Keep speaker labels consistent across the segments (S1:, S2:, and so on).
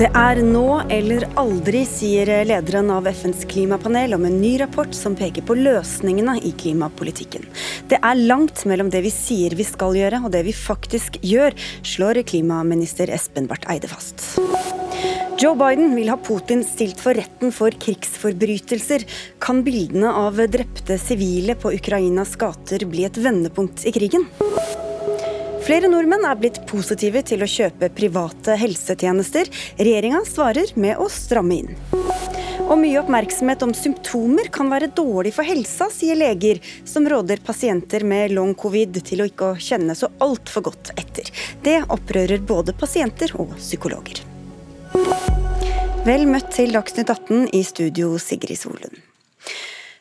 S1: Det er nå eller aldri, sier lederen av FNs klimapanel om en ny rapport som peker på løsningene i klimapolitikken. Det er langt mellom det vi sier vi skal gjøre og det vi faktisk gjør, slår klimaminister Espen Barth Eide fast. Joe Biden vil ha Putin stilt for retten for krigsforbrytelser. Kan bildene av drepte sivile på Ukrainas gater bli et vendepunkt i krigen? Flere nordmenn er blitt positive til å kjøpe private helsetjenester. Regjeringa svarer med å stramme inn. Og mye oppmerksomhet om symptomer kan være dårlig for helsa, sier leger, som råder pasienter med long covid til å ikke kjenne så altfor godt etter. Det opprører både pasienter og psykologer. Vel møtt til Dagsnytt 18 i studio Sigrid Solund.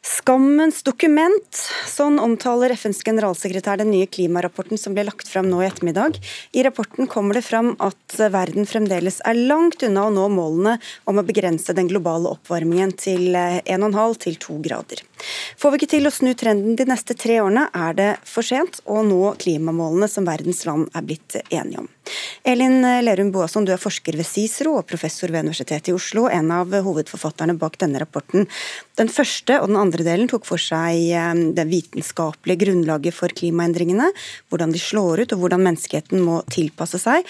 S1: Skammens dokument, sånn omtaler FNs generalsekretær den nye klimarapporten som ble lagt fram nå i ettermiddag. I rapporten kommer det fram at verden fremdeles er langt unna å nå målene om å begrense den globale oppvarmingen til 1,5 til 2 grader. Får vi ikke til å snu trenden de neste tre årene, er det for sent å nå klimamålene som verdens land er blitt enige om. Elin Lerum Boasson, du er forsker ved CICERO og professor ved Universitetet i Oslo, en av hovedforfatterne bak denne rapporten. Den første og den andre delen tok for seg eh, det vitenskapelige grunnlaget for klimaendringene, hvordan de slår ut og hvordan menneskeheten må tilpasse seg.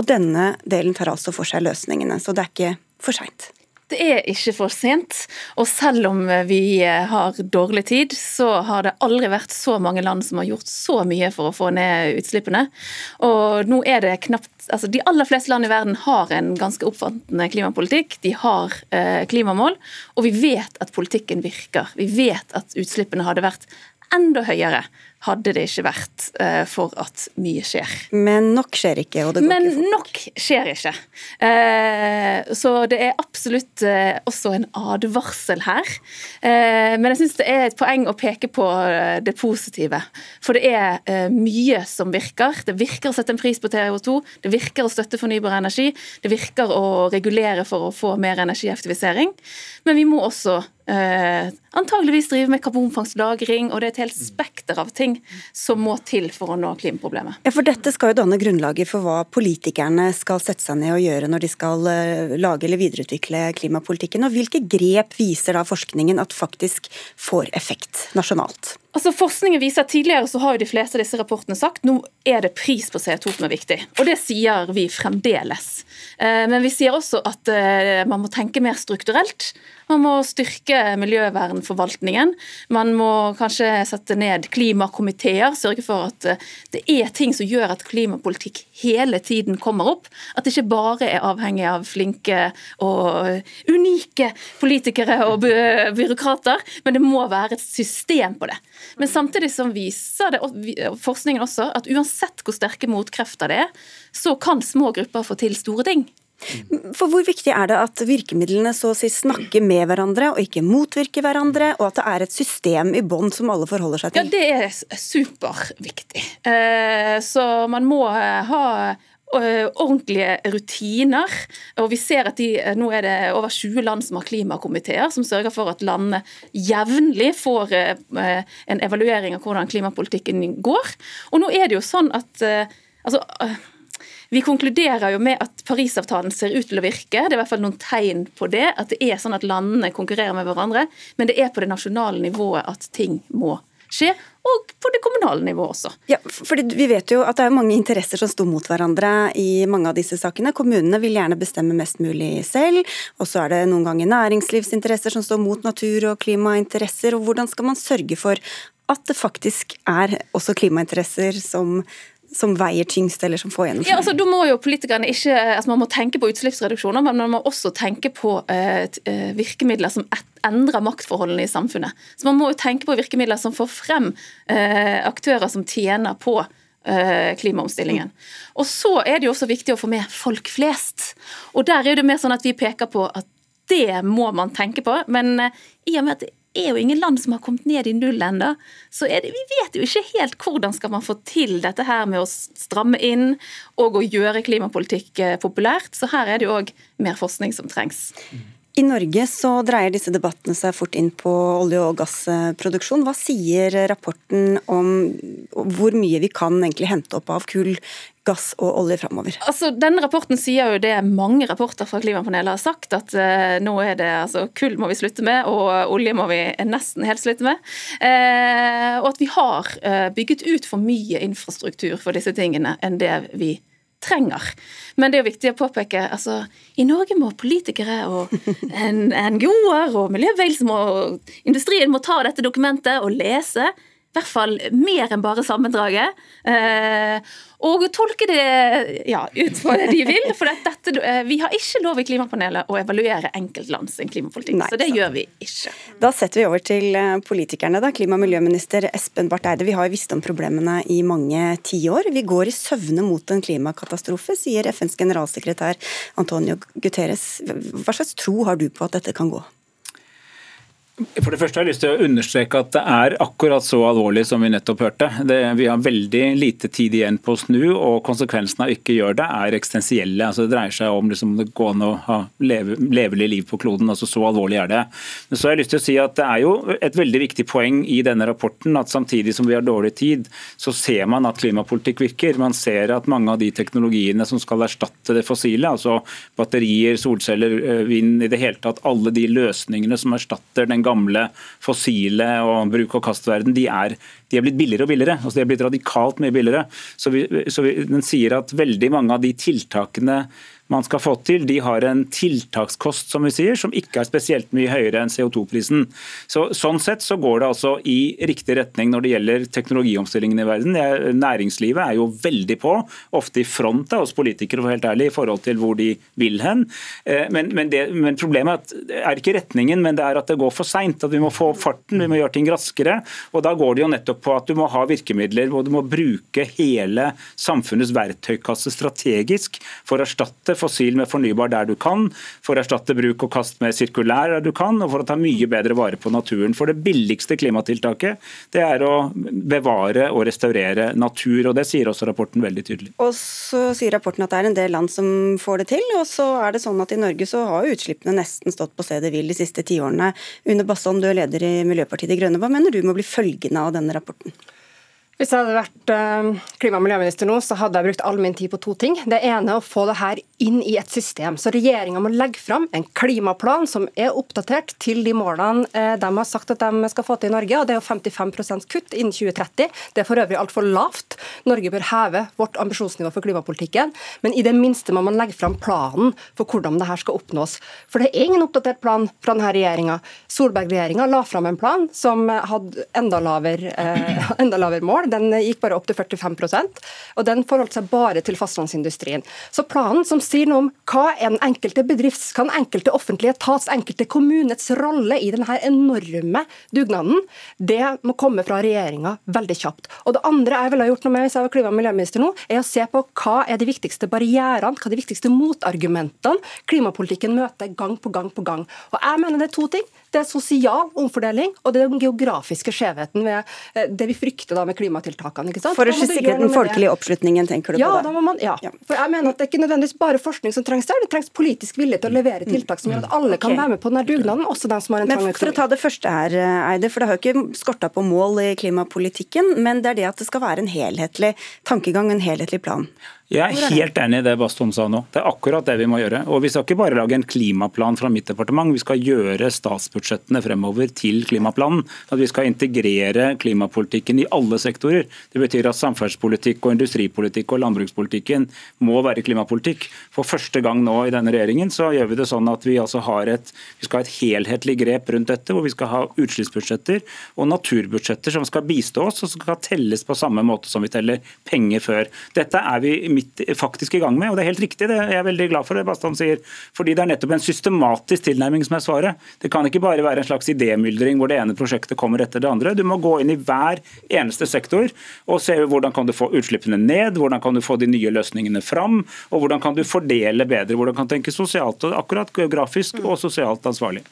S1: Og denne delen tar altså for seg løsningene, så det er ikke for seint.
S2: Det er ikke for sent. Og selv om vi har dårlig tid, så har det aldri vært så mange land som har gjort så mye for å få ned utslippene. Og nå er det knapt altså De aller fleste land i verden har en ganske oppfattende klimapolitikk. De har eh, klimamål, og vi vet at politikken virker. Vi vet at utslippene hadde vært enda høyere hadde det ikke vært uh, for at mye skjer.
S1: Men nok skjer ikke, og det går
S2: Men
S1: ikke fort.
S2: nok skjer ikke. Uh, så det er absolutt uh, også en advarsel her. men jeg syns det er et poeng å peke på det positive. For det er mye som virker. Det virker å sette en pris på TO2, det virker å støtte fornybar energi, det virker å regulere for å få mer energieffektivisering. Men vi må også antageligvis drive med karbonfangst og -lagring, og det er et helt spekter av ting som må til for å nå klimaproblemet.
S1: Ja, for Dette skal jo danne grunnlaget for hva politikerne skal sette seg ned og gjøre når de skal eh, lage eller videreutvikle klimapolitikken. Og Hvilke grep viser da forskningen at faktisk får effekt nasjonalt?
S2: Altså Forskningen viser at Tidligere så har jo de fleste av disse rapportene sagt nå er det pris på CO2 som er viktig. Og det sier vi fremdeles. Eh, men vi sier også at eh, man må tenke mer strukturelt. Man må styrke miljøvernforvaltningen. Man må kanskje sette ned klimakomiteer, sørge for at eh, det er ting som gjør at klimapolitikk hele tiden kommer opp. At det ikke bare er avhengig av flinke og unike politikere og byråkrater, men det må være et system på det. Men samtidig som viser det, forskningen også at uansett hvor sterke motkrefter det er, så kan små grupper få til store ting.
S1: For Hvor viktig er det at virkemidlene så å si snakker med hverandre og ikke motvirker hverandre, og at det er et system i bånn som alle forholder seg til?
S2: Ja, Det er superviktig. Eh, så man må eh, ha Eh, ordentlige rutiner. Og vi ser at de, Nå er det over 20 land som har klimakomiteer, som sørger for at landene jevnlig får en evaluering av hvordan klimapolitikken går. Og nå er det jo sånn at altså, vi konkluderer jo med at Parisavtalen ser ut til å virke. Det er i hvert fall noen tegn på det. At det er sånn at landene konkurrerer med hverandre. Men det er på det nasjonale nivået at ting må skje, og på det kommunale nivået også.
S1: Ja, fordi Vi vet jo at det er mange interesser som står mot hverandre i mange av disse sakene. Kommunene vil gjerne bestemme mest mulig selv, og så er det noen ganger næringslivsinteresser som står mot natur- og klimainteresser. og Hvordan skal man sørge for at det faktisk er også klimainteresser som som veier tyngst, eller som får gjennomslag?
S2: Ja, altså, da må jo politikerne ikke, altså Man må tenke på utslippsreduksjoner, men man må også tenke på uh, virkemidler som et, endrer maktforholdene i samfunnet. Så Man må jo tenke på virkemidler som får frem uh, aktører som tjener på klimaomstillingen. Og Så er det jo også viktig å få med folk flest. Og Der er det mer sånn at vi peker på at det må man tenke på. Men i og med at det er jo ingen land som har kommet ned i null ennå. Så det, vi vet jo ikke helt hvordan skal man få til dette her med å stramme inn og å gjøre klimapolitikk eh, populært. Så her er det jo òg mer forskning som trengs.
S1: I Norge så dreier disse debattene seg fort inn på olje- og gassproduksjon. Hva sier rapporten om hvor mye vi kan egentlig hente opp av kull, gass og olje framover?
S2: Altså, denne rapporten sier jo det mange rapporter fra Klimapanelet har sagt, at uh, nå er det altså, kull må vi slutte med, og olje må vi nesten helt slutte med. Uh, og at vi har uh, bygget ut for mye infrastruktur for disse tingene enn det vi trenger. Men det er jo viktig å påpeke altså, i Norge må politikere og NGO-er og miljøbevegelsen og industrien må ta dette dokumentet og lese i hvert fall mer enn bare sammendraget. Eh, og tolke det ja, ut fra det de vil. For dette, eh, vi har ikke lov i Klimapanelet å evaluere enkeltland sin klimapolitikk. Nei, så det sant. gjør vi ikke.
S1: Da setter vi over til eh, politikerne. da. Klima- og miljøminister Espen Barth Eide, vi har visst om problemene i mange tiår. Vi går i søvne mot en klimakatastrofe, sier FNs generalsekretær Antonio Guterres. Hva slags tro har du på at dette kan gå?
S3: For det første har jeg lyst til å understreke at det er akkurat så alvorlig som vi nettopp hørte. Det, vi har veldig lite tid igjen på å snu, og konsekvensene av ikke gjøre det er eksistensielle. Altså, det dreier seg om liksom, det går an å ha leve, levelig liv på kloden. altså Så alvorlig er det. Men så har jeg lyst til å si at Det er jo et veldig viktig poeng i denne rapporten at samtidig som vi har dårlig tid, så ser man at klimapolitikk virker. Man ser at mange av de teknologiene som skal erstatte det fossile, altså batterier, solceller, eh, vind, i det hele tatt alle de løsningene som erstatter den gamle fossile og bruk- og kastverden, de er, de er blitt billigere og billigere. altså De er blitt radikalt mye billigere. Så, vi, så vi, Den sier at veldig mange av de tiltakene man skal få til, de har en tiltakskost som vi sier, som ikke er spesielt mye høyere enn CO2-prisen. Så, sånn sett så går det altså i riktig retning når det gjelder teknologiomstillingen i verden. Næringslivet er jo veldig på, ofte i front av oss politikere for helt ærlig, i forhold til hvor de vil hen. Eh, men, men, det, men problemet er ikke retningen, men det er at det går for seint. At vi må få farten, vi må gjøre ting raskere. og Da går det jo nettopp på at du må ha virkemidler hvor du må bruke hele samfunnets verktøykasse strategisk for å erstatte fossil med fornybar der du kan, for å erstatte bruk og kast med sirkulær der du kan, og for å ta mye bedre vare på naturen. For det billigste klimatiltaket det er å bevare og restaurere natur, og det sier også rapporten veldig tydelig.
S1: Og så sier rapporten at det er en del land som får det til, og så er det sånn at i Norge så har utslippene nesten stått på stedet hvil de siste tiårene. Une Bastholm, du er leder i Miljøpartiet De Grønne. Hva mener du må bli følgende av denne rapporten?
S4: Hvis jeg hadde vært eh, klima- og miljøminister nå, så hadde jeg brukt all min tid på to ting. Det ene er å få det her inn i et system. Så regjeringa må legge fram en klimaplan som er oppdatert til de målene eh, de har sagt at de skal få til i Norge. og Det er jo 55 kutt innen 2030. Det er for øvrig altfor lavt. Norge bør heve vårt ambisjonsnivå for klimapolitikken. Men i det minste må man legge fram planen for hvordan det her skal oppnås. For det er ingen oppdatert plan fra denne regjeringa. Solberg-regjeringa la fram en plan som hadde enda lavere, eh, enda lavere mål. Den gikk bare opp til 45% og den forholdt seg bare til fastlandsindustrien. Så planen som sier noe om hva den enkelte bedrifts, kan enkelte offentlige etats, enkelte kommunets rolle i denne enorme dugnaden, det må komme fra regjeringa veldig kjapt. Og det andre jeg ville ha gjort noe med hvis jeg var klima- og miljøminister nå, er å se på hva er de viktigste barrierene, hva er de viktigste motargumentene klimapolitikken møter gang på gang på gang. Og jeg mener det er to ting. Det er sosial omfordeling, og det er den geografiske skjevheten ved eh, det vi frykter da med klimatiltakene. ikke sant?
S1: For å sikre den folkelige oppslutningen, tenker du
S4: ja,
S1: på det?
S4: Da må man, ja. ja. For jeg mener at Det er ikke nødvendigvis bare forskning som trengs der, det trengs politisk vilje til å levere tiltak som gjør at alle kan okay. være med på denne dugnaden, også de som har en trang
S1: økonomi. For å ta det første her, Eide, for det har jo ikke skorta på mål i klimapolitikken, men det er det at det skal være en helhetlig tankegang, en helhetlig plan.
S3: Jeg er helt enig i det Bastholm sa nå. Det er akkurat det vi må gjøre. Og Vi skal ikke bare lage en klimaplan fra mitt departement, vi skal gjøre statsbudsjettene fremover til klimaplanen. At vi skal integrere klimapolitikken i alle sektorer. Det betyr at samferdselspolitikk og industripolitikk og landbrukspolitikken må være klimapolitikk. For første gang nå i denne regjeringen så gjør vi det sånn at vi altså har et, vi skal ha et helhetlig grep rundt dette, hvor vi skal ha utslippsbudsjetter og naturbudsjetter som skal bistå oss, og som skal telles på samme måte som vi teller penger før. Dette er vi midt faktisk i gang med. og Det er helt riktig, det er jeg veldig glad for det Bastholm sier. Fordi det er nettopp en systematisk tilnærming som er svaret. Det kan ikke bare være en slags idémyldring hvor det ene prosjektet kommer etter det andre. Du må gå inn i hver eneste sektor og se hvordan kan du få utslippene ned, hvordan kan du få de nye løsningene fram, og hvordan kan du fordele bedre. Hvordan kan du tenke sosialt, og akkurat geografisk og sosialt ansvarlig.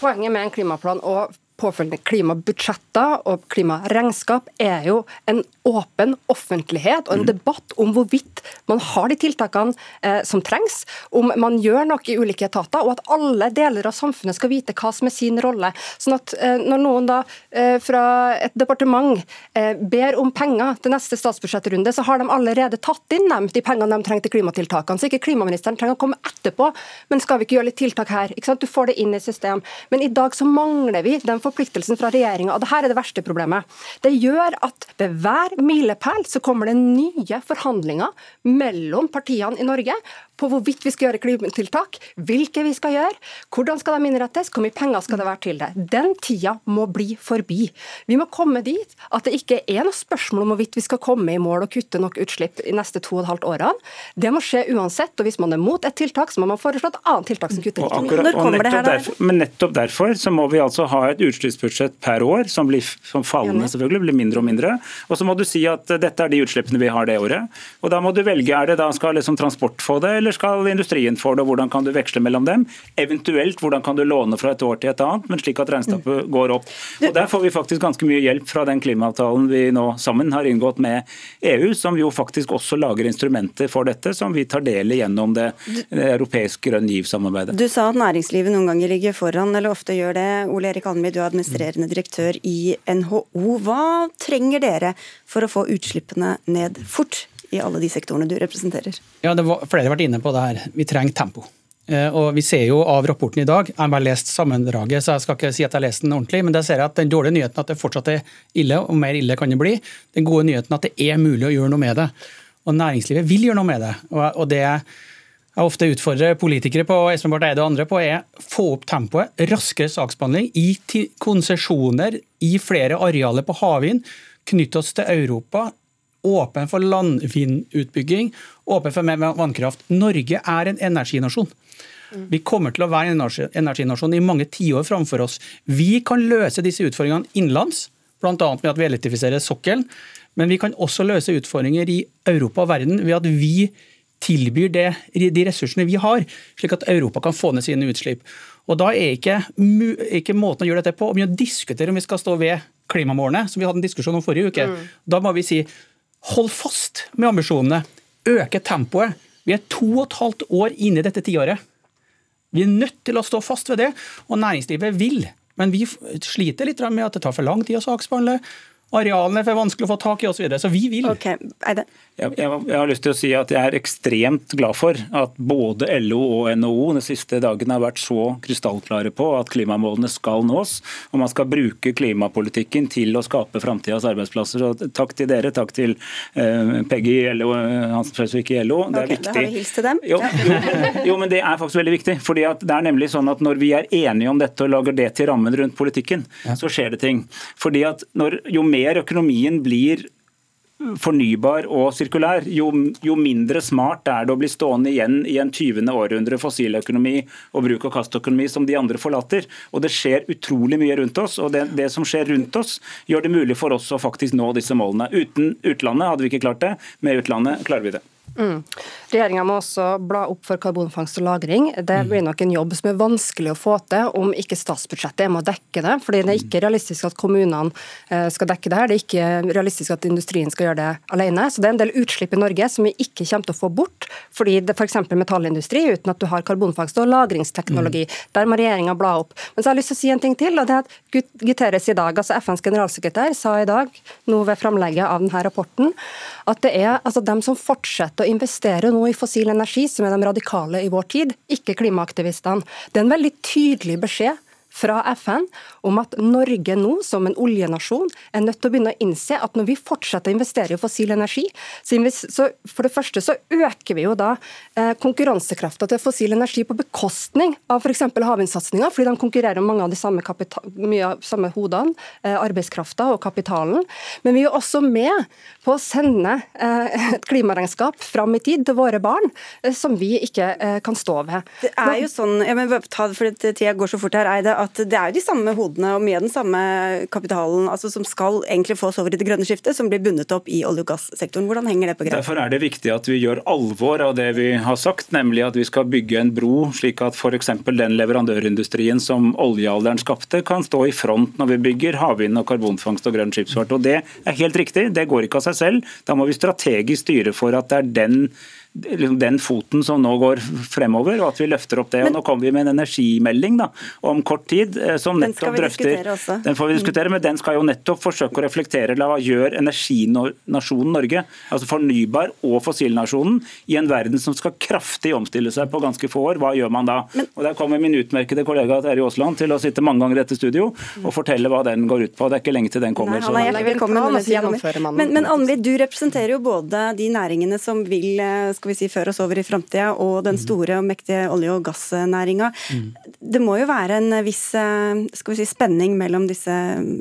S4: Poenget med en klimaplan og påfølgende klimabudsjetter og klimaregnskap er jo en åpen offentlighet og en mm. debatt om hvorvidt man har de tiltakene eh, som trengs, om man gjør noe i ulike etater, og at alle deler av samfunnet skal vite hva som er sin rolle. Sånn at eh, Når noen da eh, fra et departement eh, ber om penger til neste statsbudsjettrunde, så har de allerede tatt inn dem, de pengene de trenger til klimatiltakene. Så ikke klimaministeren trenger å komme etterpå. Men skal vi ikke gjøre litt tiltak her? Du får det inn i system. Men i dag så mangler vi den forpliktelsen fra regjeringa, og det her er det verste problemet. Det gjør at ved hver milepæl så kommer det nye forhandlinger mellom partiene i Norge på hvorvidt vi skal gjøre klimatiltak, hvilke vi skal gjøre, hvordan skal de innrettes, hvor mye penger skal det være til det. Den tida må bli forbi. Vi må komme dit at det ikke er noe spørsmål om hvorvidt vi skal komme i mål og kutte nok utslipp i neste to og et halvt årene. Det må skje uansett. og Hvis man er mot et tiltak, så må man foreslå et annet tiltak som kutter
S3: like mye. Når kommer det her, derfor, men nettopp derfor så må vi altså ha et utslippsbudsjett per år som blir som fallende, selvfølgelig, blir mindre og mindre. Og så må du si at dette er de utslippene vi har det året. Og da må du velge, er det da skal liksom transport få det, eller skal industrien få det? og Hvordan kan du veksle mellom dem? Eventuelt hvordan kan du låne fra et år til et annet, men slik at regnskapet går opp. Og Der får vi faktisk ganske mye hjelp fra den klimaavtalen vi nå sammen har inngått med EU, som jo faktisk også lager instrumenter for dette, som vi tar del i gjennom det, det europeiske grønn giv-samarbeidet.
S1: Du sa at næringslivet noen ganger ligger foran, eller ofte gjør det. Ole Erik Almi, du er administrerende direktør i NHO. Hva trenger dere for å få utslippene ned fort? I alle de sektorene du representerer?
S5: Ja, det var, Flere har vært inne på det her. Vi trenger tempo. Eh, og Vi ser jo av rapporten i dag, jeg har bare lest sammendraget, så jeg skal ikke si at jeg har lest den ordentlig, men der ser jeg at den dårlige nyheten at det fortsatt er ille, og mer ille kan det bli. Den gode nyheten at det er mulig å gjøre noe med det. Og næringslivet vil gjøre noe med det. Og det jeg ofte utfordrer politikere på Espen Barth Eide og andre på, er få opp tempoet, raskere saksbehandling i konsesjoner i flere arealer på havvind. Knytte oss til Europa, åpen for landvindutbygging, åpen for mer vannkraft. Norge er en energinasjon. Vi kommer til å være en energinasjon i mange tiår framfor oss. Vi kan løse disse utfordringene innenlands, bl.a. med at vi elektrifiserer sokkelen. Men vi kan også løse utfordringer i Europa og verden ved at vi tilbyr det, de ressursene vi har, slik at Europa kan få ned sine utslipp. Og Da er ikke, ikke måten å gjøre dette på å begynne å diskutere om vi skal stå ved klimamålene, som vi hadde en diskusjon om forrige uke. Mm. Da må vi si Hold fast med ambisjonene. Øke tempoet. Vi er to og et halvt år inne i dette tiåret. Vi er nødt til å stå fast ved det, og næringslivet vil. Men vi sliter litt med at det tar for lang tid å saksbehandle arealene er for vanskelig å få tak i osv. Så, videre. så vi vil.
S1: Okay.
S3: Jeg, jeg, jeg, har lyst til å si at jeg er ekstremt glad for at både LO og NHO de siste dagene har vært så krystallklare på at klimamålene skal nås, og man skal bruke klimapolitikken til å skape framtidas arbeidsplasser. Så takk til dere, takk til uh, Peggy i LO, Hansen Fredrik i LO.
S1: Det er okay, viktig. Da har vi hilst til dem.
S3: Jo, jo, men, jo, men det er faktisk veldig viktig. fordi at det er nemlig sånn at Når vi er enige om dette og lager det til rammen rundt politikken, ja. så skjer det ting. Fordi at når, Jo mer økonomien blir fornybar og sirkulær, jo, jo, mindre smart er det å bli stående igjen i en 20. århundre fossiløkonomi og bruk- og kastøkonomi som de andre forlater. Og Det skjer utrolig mye rundt oss, og det, det, som skjer rundt oss, gjør det mulig for oss å faktisk nå disse målene. Uten utlandet hadde vi ikke klart det, med utlandet klarer vi det.
S4: Mm. Regjeringa må også bla opp for karbonfangst og -lagring. Det mm. blir nok en jobb som er vanskelig å få til om ikke statsbudsjettet er med å dekke det. fordi Det er ikke realistisk at kommunene eh, skal dekke det her. Det er ikke realistisk at industrien skal gjøre det alene. Så det er en del utslipp i Norge som vi ikke kommer til å få bort. fordi det F.eks. metallindustri, uten at du har karbonfangst og lagringsteknologi. Mm. Der må regjeringa bla opp. Men så har jeg lyst til å si en ting til. og det er at Guterres i dag, altså FNs generalsekretær, sa i dag, nå ved framlegget av denne rapporten, at det er altså dem som fortsetter å investere nå i fossil energi, som er de radikale i vår tid, ikke klimaaktivistene. Det er en veldig tydelig beskjed fra FN om at Norge nå, som en oljenasjon, er nødt til å begynne å innse at når vi fortsetter å investere i fossil energi, så for det første så øker vi jo da eh, konkurransekrafta til fossil energi på bekostning av f.eks. havvindsatsinga, fordi de konkurrerer om mange av de samme, mye av samme hodene, eh, arbeidskrafta og kapitalen. Men vi er også med på å sende eh, et klimaregnskap fram i tid til våre barn, som vi ikke kan stå ved.
S1: Det er jo sånn, ja, men ta det fordi Tida går så fort her, Eide, at det er de samme hodene og av den samme kapitalen altså som skal egentlig få oss over i det grønne skiftet, som blir bundet opp i olje- og gassektoren. Hvordan henger det på greip?
S3: Derfor er det viktig at vi gjør alvor av det vi har sagt, nemlig at vi skal bygge en bro, slik at f.eks. den leverandørindustrien som oljealderen skapte, kan stå i front når vi bygger havvind og karbonfangst og grønn skipsfart. Og Det er helt riktig, det går ikke av seg selv. Da må vi strategisk styre for at det er den den foten som nå går fremover, og at vi løfter opp det.
S1: Men,
S3: og Nå kommer vi med en energimelding da, om kort tid eh, som nettopp drøfter Den får vi diskutere, men den skal jo nettopp forsøke å reflektere hva gjør energinasjonen Norge, altså fornybar- og fossilnasjonen, i en verden som skal kraftig omstille seg på ganske få år. Hva gjør man da? Men, og Der kommer min utmerkede kollega Terje Aasland til å sitte mange ganger i dette studio og fortelle hva den går ut på. Det er ikke lenge til den kommer.
S1: Nei, han er hjertelig velkommen. Men, men Anneli, du representerer jo både de næringene som vil skal skal vi si, før oss over i framtida, og den mm. store og mektige olje- og gassnæringa. Mm. Det må jo være en viss eh, skal vi si, spenning mellom disse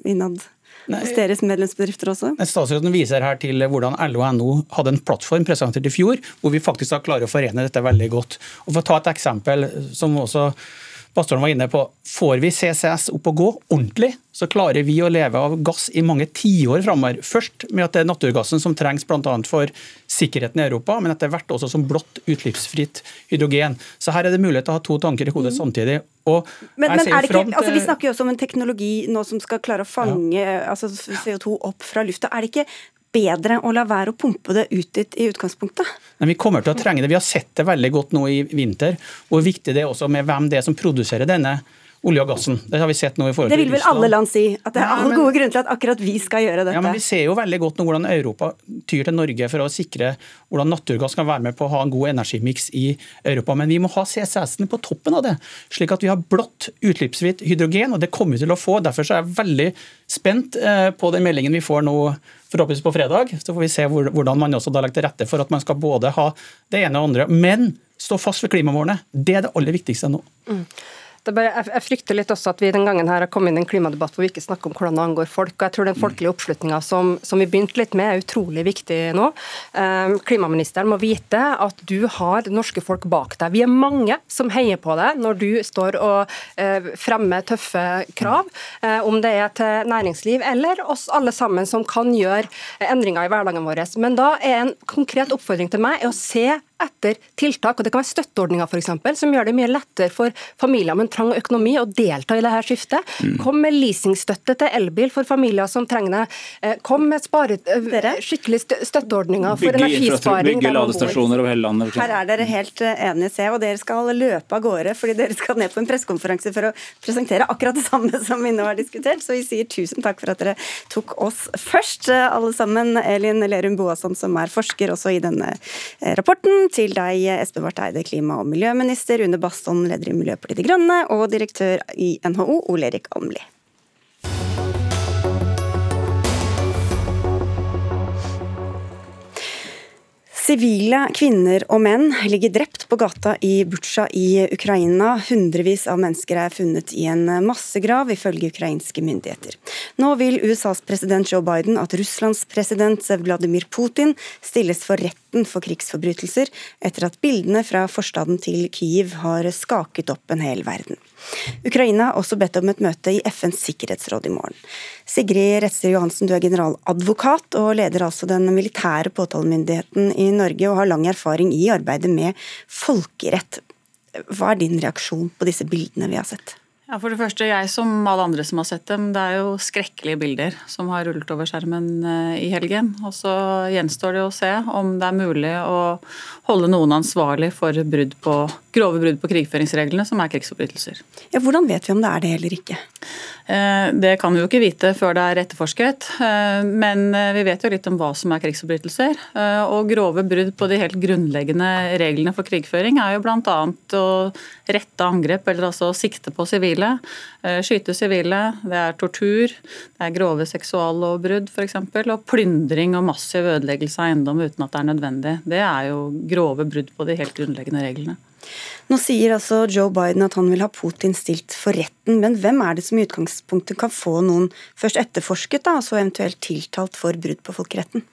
S1: innad hos deres medlemsbedrifter også?
S5: Statsråden viser her til hvordan LO og NO hadde en plattform presentert i fjor, hvor vi faktisk har klart å forene dette veldig godt. Og For å ta et eksempel som også pastoren var inne på, får vi CCS opp og gå ordentlig, så klarer vi å leve av gass i mange tiår framover. Først med at det er naturgassen som trengs bl.a. for sikkerheten i Europa, men etter hvert også som blått utslippsfritt hydrogen. Så her er det mulighet til å ha to tanker i hodet mm. samtidig.
S1: men, men er det ikke, altså Vi snakker jo også om en teknologi nå som skal klare å fange ja. altså CO2 opp fra lufta. Er det ikke bedre å la være å pumpe det ut dit i utgangspunktet?
S5: Men vi kommer til å trenge det. Vi har sett det veldig godt nå i vinter, hvor viktig det er også med hvem det er som produserer denne olje og gassen. Det har vi sett nå i forhold
S1: til Det vil vel alle land si, at det er alle gode grunner til at akkurat vi skal gjøre dette.
S5: Ja, men Vi ser jo veldig godt nå hvordan Europa tyr til Norge for å sikre hvordan naturgass kan være med på å ha en god energimiks i Europa. Men vi må ha CCS-en på toppen av det, slik at vi har blått utslippsfritt hydrogen. og Det kommer vi til å få. Derfor er jeg veldig spent eh, på den meldingen vi får nå forhåpentligvis på fredag. Så får vi se hvordan man også da legger til rette for at man skal både ha det ene og andre. Men stå fast ved klimamålene. Det er det aller viktigste nå. Mm.
S4: Bare, jeg, jeg, frykter litt også at vi den gangen her har kommet inn i en klimadebatt hvor vi ikke snakker om hvordan det angår folk. og jeg tror Den folkelige oppslutninga som, som, vi begynte litt med, er utrolig viktig nå. Eh, klimaministeren må vite at du har det norske folk bak deg. Vi er mange som heier på deg når du står og eh, fremmer tøffe krav, eh, om det er til næringsliv eller oss alle sammen som kan gjøre endringer i hverdagen vår. Men da er en konkret oppfordring til meg er å se etter tiltak, og det kan være støtteordninger f.eks., som gjør det mye lettere for familier med trang økonomi å delta i dette skiftet. Mm. Kom med leasingstøtte til elbil for familier som trenger det. Eh, kom med spare, eh, skikkelig støtteordninger for bygge energisparing.
S3: Bygge ladestasjoner over hele landet.
S1: Her er dere helt eh, enige, ser og dere skal løpe av gårde fordi dere skal ned på en pressekonferanse for å presentere akkurat det samme som vi nå har diskutert. Så vi sier tusen takk for at dere tok oss først, alle sammen. Elin Lerum Boasson, som er forsker også i denne rapporten til deg, Espen Barth Eide, klima- og miljøminister, Rune Baston, leder i Miljøpartiet De Grønne, og direktør i NHO, Ole Erik Almli. Sivile kvinner og menn ligger drept på gata i Butsja i Ukraina. Hundrevis av mennesker er funnet i en massegrav, ifølge ukrainske myndigheter. Nå vil USAs president Joe Biden at Russlands president Vladimir Putin stilles for retten for krigsforbrytelser, etter at bildene fra forstaden til Kyiv har skaket opp en hel verden. Ukraina har også bedt om et møte i FNs sikkerhetsråd i morgen. Sigrid Retser Johansen, du er generaladvokat og leder altså den militære påtalemyndigheten i Norge og har lang erfaring i arbeidet med folkerett. Hva er din reaksjon på disse bildene vi har sett?
S2: Ja, For det første, jeg som alle andre som har sett dem, det er jo skrekkelige bilder som har rullet over skjermen eh, i helgen. Og så gjenstår det å se om det er mulig å holde noen ansvarlig for brudd på, grove brudd på krigføringsreglene, som er krigsforbrytelser.
S1: Ja, Hvordan vet vi om det er det eller ikke?
S2: Eh, det kan vi jo ikke vite før det er etterforsket, eh, men vi vet jo litt om hva som er krigsforbrytelser. Og grove brudd på de helt grunnleggende reglene for krigføring er jo bl.a. å rette angrep, eller altså sikte på sivile. Eh, skyte sivile, det er tortur, det er grove seksuallovbrudd f.eks. Og plyndring og massiv ødeleggelse av eiendom uten at det er nødvendig. Det er jo grove brudd på de helt grunnleggende reglene.
S1: Nå sier altså Joe Biden at han vil ha Putin stilt for retten, men hvem er det som i utgangspunktet kan få noen først etterforsket, da, og så eventuelt tiltalt for brudd på folkeretten?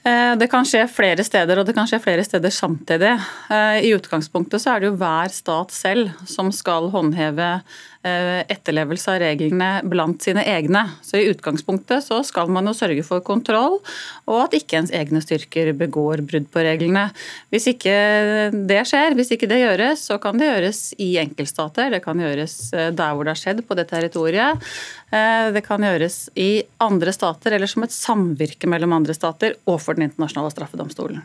S6: Eh, det kan skje flere steder, og det kan skje flere steder samtidig. Eh, I utgangspunktet så er det jo hver stat selv som skal håndheve etterlevelse av reglene blant sine egne. Så I utgangspunktet så skal man jo sørge for kontroll, og at ikke ens egne styrker begår brudd på reglene. Hvis ikke det skjer, hvis ikke det gjøres, så kan det gjøres i enkeltstater. Det kan gjøres der hvor det har skjedd, på det territoriet. Det kan gjøres i andre stater, eller som et samvirke mellom andre stater. og for Den internasjonale straffedomstolen.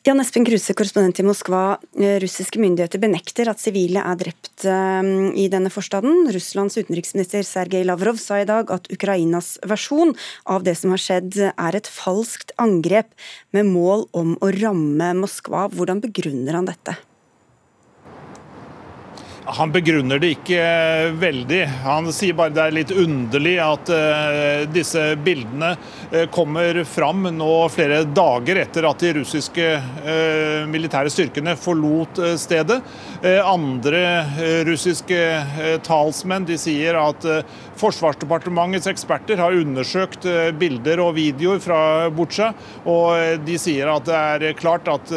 S1: Jan Espen Kruse, korrespondent i Moskva. Eh, russiske myndigheter benekter at sivile er drept eh, i denne forstaden. Russlands utenriksminister Sergej Lavrov sa i dag at Ukrainas versjon av det som har skjedd, er et falskt angrep med mål om å ramme Moskva. Hvordan begrunner han dette?
S7: Han begrunner det ikke veldig. Han sier bare det er litt underlig at uh, disse bildene uh, kommer fram nå flere dager etter at de russiske militære styrkene forlot stedet. andre russiske talsmenn de sier at Forsvarsdepartementets eksperter har undersøkt bilder og videoer fra Butsja, og de sier at det er klart at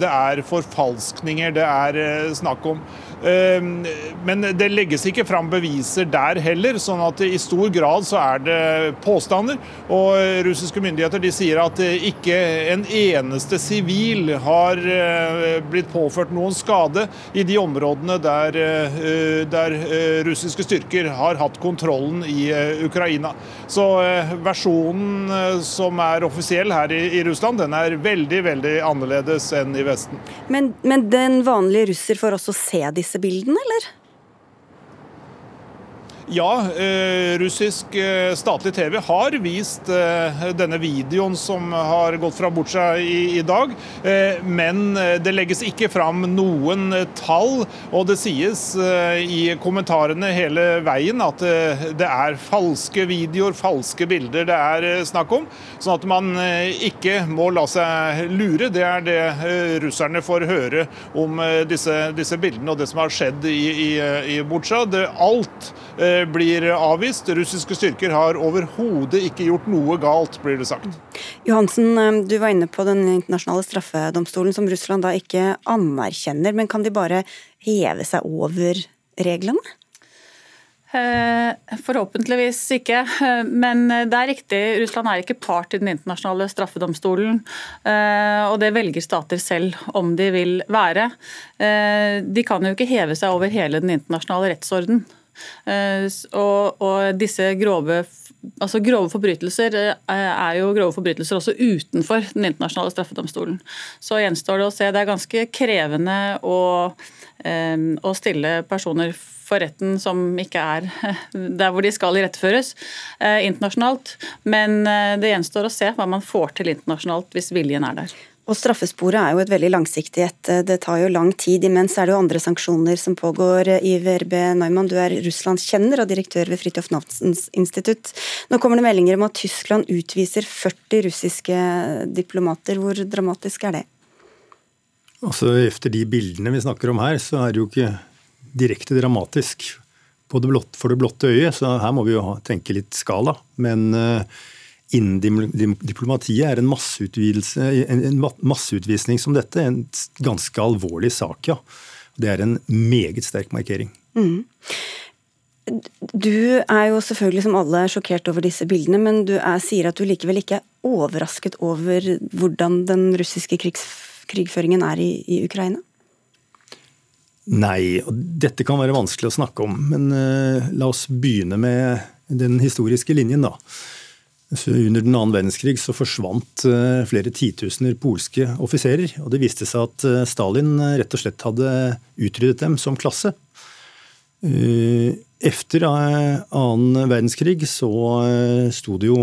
S7: det er forfalskninger det er snakk om. Ehm, men det legges ikke fram beviser der heller, sånn at i stor grad så er det påstander. Og russiske myndigheter de sier at ikke en eneste sivil har eh, blitt påført noen skade i de områdene der, eh, der eh, russiske styrker har hatt kontrollen i Ukraina. Så versjonen som er offisiell her i, Russland, den er veldig, veldig annerledes enn i Vesten.
S1: Men, men den vanlige russer får også se disse disse bildene, eller?
S7: Ja, eh, russisk eh, statlig TV har vist eh, denne videoen som har gått fra Butsja i, dag. Men det legges ikke fram noen tall, og det sies i kommentarene hele veien at det er falske videoer, falske bilder det er snakk om. Sånn at man ikke må la seg lure. Det er det russerne får høre om disse, disse bildene og det som har skjedd i, i, i Butsja. Blir avvist. Russiske styrker har overhodet ikke gjort noe galt, blir det sagt.
S1: Johansen, eh, du var inne på den internasjonale straffedomstolen, som Russland da ikke anerkjenner. Men kan de bare heve seg over reglene?
S6: Eh, forhåpentligvis ikke, eh, men det er riktig. Russland er ikke part i den internasjonale straffedomstolen. Og det velger stater selv om de vil være. De kan jo ikke heve seg over hele den internasjonale rettsorden. Eh, og, og disse grove altså Grove forbrytelser eh, er jo grove forbrytelser også utenfor Den internasjonale straffedomstolen. Så gjenstår det å se. Det er ganske krevende å, eh, å stille personer for retten som ikke er der hvor de skal iretteføres internasjonalt. Men det gjenstår å se hva man får til internasjonalt hvis viljen er der.
S1: Og Straffesporet er jo et veldig langsiktig et. Det tar jo lang tid. Imens er det jo andre sanksjoner som pågår. Iver B. Neumann, du er Russlands kjenner og direktør ved Fridtjof Nansens institutt. Nå kommer det meldinger om at Tyskland utviser 40 russiske diplomater. Hvor dramatisk er det?
S8: Altså, Efter de bildene vi snakker om her, så er det jo ikke direkte dramatisk det blott, for det blotte øyet. Så her må vi jo tenke litt skala. Men uh, innen er en, en masseutvisning som dette en ganske alvorlig sak, ja. Det er en meget sterk markering. Mm.
S1: Du er jo selvfølgelig som alle sjokkert over disse bildene, men du er, sier at du likevel ikke er overrasket over hvordan den russiske krigs, krigføringen er i, i, Ukraina?
S8: Nei, og dette kan være vanskelig å snakke om. Men uh, la oss begynne med den historiske linjen, da. Under den annen verdenskrig så forsvant eh, flere titusener polske offiserer. og Det viste seg at eh, Stalin eh, rett og slett hadde utryddet dem som klasse. Etter annen verdenskrig så sto det jo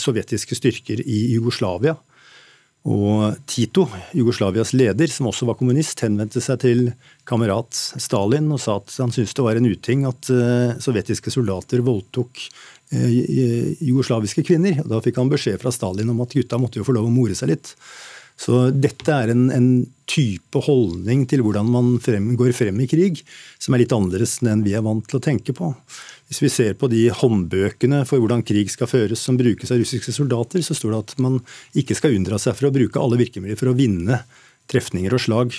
S8: sovjetiske styrker i Jugoslavia. Og Tito, Jugoslavias leder, som også var kommunist, henvendte seg til kamerat Stalin og sa at han syntes det var en uting at sovjetiske soldater voldtok Eh, jugoslaviske kvinner. og Da fikk han beskjed fra Stalin om at gutta måtte jo få lov å more seg litt. Så dette er en, en type holdning til hvordan man frem, går frem i krig, som er litt annerledes enn vi er vant til å tenke på. Hvis vi ser på de håndbøkene for hvordan krig skal føres som brukes av russiske soldater, så står det at man ikke skal unndra seg for å bruke alle virkemidler for å vinne trefninger og slag.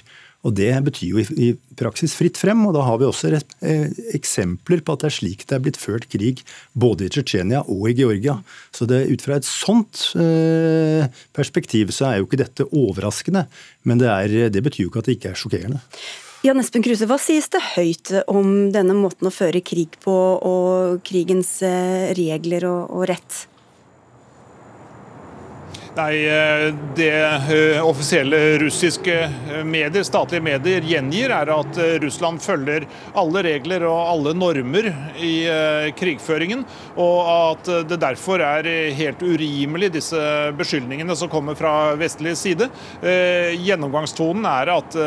S8: Og Det betyr jo i, praksis fritt frem. og Da har vi også eh, eksempler på at det er slik det er blitt ført krig både i Tsjetsjenia og i Georgia. Så det, Ut fra et sånt eh, perspektiv så er jo ikke dette overraskende. Men det, er, det betyr jo ikke at det ikke er sjokkerende.
S1: Jan Espen Kruse, Hva sies det høyt om denne måten å føre krig på, og krigens eh, regler og, og rett?
S7: Nei, eh, Det eh, offisielle russiske eh, medier, statlige medier gjengir, er at Russland følger alle regler og alle normer i krigføringen, og at det derfor er helt urimelig, disse beskyldningene som kommer fra vestlig side. Gjennomgangstonen er at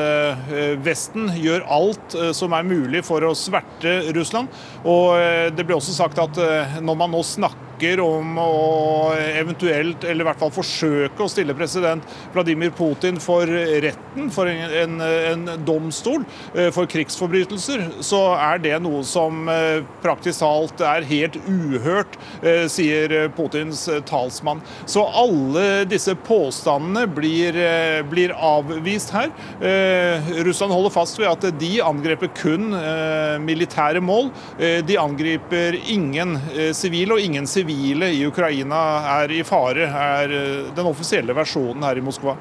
S7: Vesten gjør alt som er mulig for å sverte Russland. Og det blir også sagt at når man nå snakker snakker om å eventuelt, eller i hvert fall forsøke å stille president Vladimir Putin for retten, for en, en domstol eh, for krigsforbrytelser, så er det noe som eh, praktisk talt er helt uhørt, eh, sier Putins talsmann. Så alle disse påstandene blir, blir avvist her. Russland holder fast ved at de angreper kun militære mål. De angriper ingen sivile og ingen sivile sivile i Ukraina er i fare, er eh, den offisielle versjonen her i Moskva.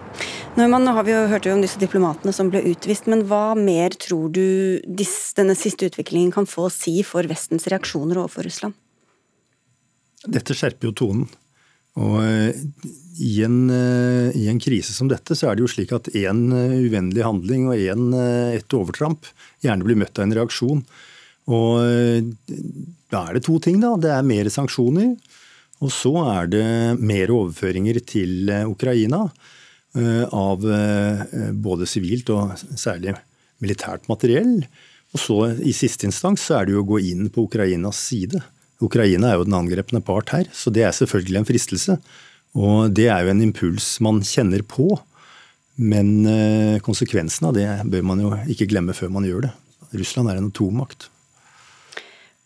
S1: Nå har vi jo hørt om disse diplomatene som ble utvist, men hva mer tror du denne siste utviklingen kan få å si for Vestens reaksjoner overfor Russland?
S8: Dette skjerper jo tonen. Og eh, i en, eh, i en, krise som dette, så er det jo slik at én uvennlig handling og en, et overtramp gjerne blir møtt av en reaksjon. Og da er det to ting, da. Det er mer sanksjoner. Og så er det mer overføringer til eh, Ukraina eh, av eh, både sivilt og særlig militært materiell. Og så i siste instans så er det jo å gå inn på Ukrainas side. Ukraina er jo den angrepne part her, så det er selvfølgelig en fristelse. Og det er jo en impuls man kjenner på. Men konsekvensen av det bør man jo ikke glemme før man gjør det. Russland er en atommakt.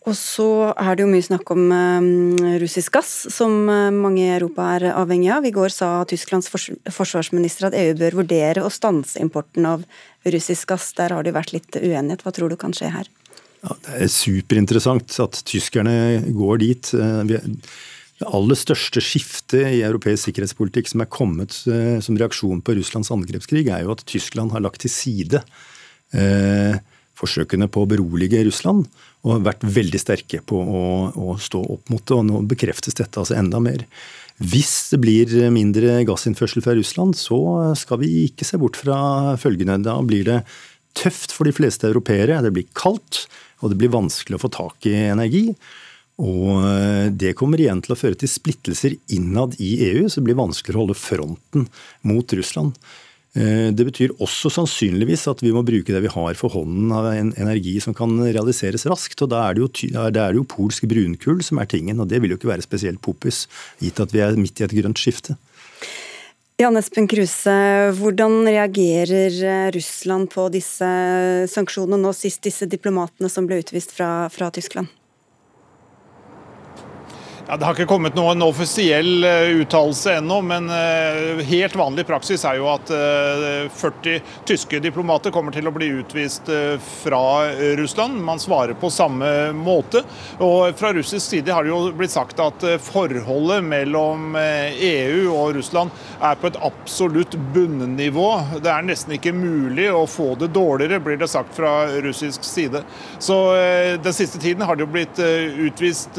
S1: Og så er det jo mye snakk om um, russisk gass, som uh, mange i Europa er avhengig av. I går sa Tysklands forsvarsminister at EU bør vurdere å stanse importen av russisk gass. Der har det vært litt uenighet. Hva tror du kan skje her?
S8: Ja, det er superinteressant at tyskerne går dit. Uh, det aller største skiftet i europeisk sikkerhetspolitikk som er kommet som reaksjon på Russlands angrepskrig, er jo at Tyskland har lagt til side eh, forsøkene på å berolige Russland, og vært veldig sterke på å, å stå opp mot det. og Nå bekreftes dette altså enda mer. Hvis det blir mindre gassinnførsel fra Russland, så skal vi ikke se bort fra følgende. Da blir det tøft for de fleste europeere. Det blir kaldt, og det blir vanskelig å få tak i energi. Og det kommer igjen til å føre til splittelser innad i EU, så det blir vanskeligere å holde fronten mot Russland. Eh, det betyr også sannsynligvis at vi må bruke det vi har for hånden av en energi som kan realiseres raskt. og Da er det jo, det er jo polsk brunkull som er tingen, og det vil jo ikke være spesielt poppis, gitt at vi er midt i et grønt skifte.
S1: Jan Espen Kruse, hvordan reagerer Russland på disse sanksjonene, nå sist disse diplomatene som ble utvist fra, fra Tyskland?
S7: Ja, det har ikke kommet noen offisiell uh, uttalelse ennå, men uh, helt vanlig praksis er jo at uh, eh, 40 tyske diplomater kommer til å bli utvist fra Russland. Man svarer på samme måte. Og Fra russisk side har det jo blitt sagt at forholdet mellom EU e og Russland er på et absolutt bunnivå. Det er nesten ikke mulig å få det dårligere, blir det sagt fra russisk side. Så Den siste tiden har det jo blitt utvist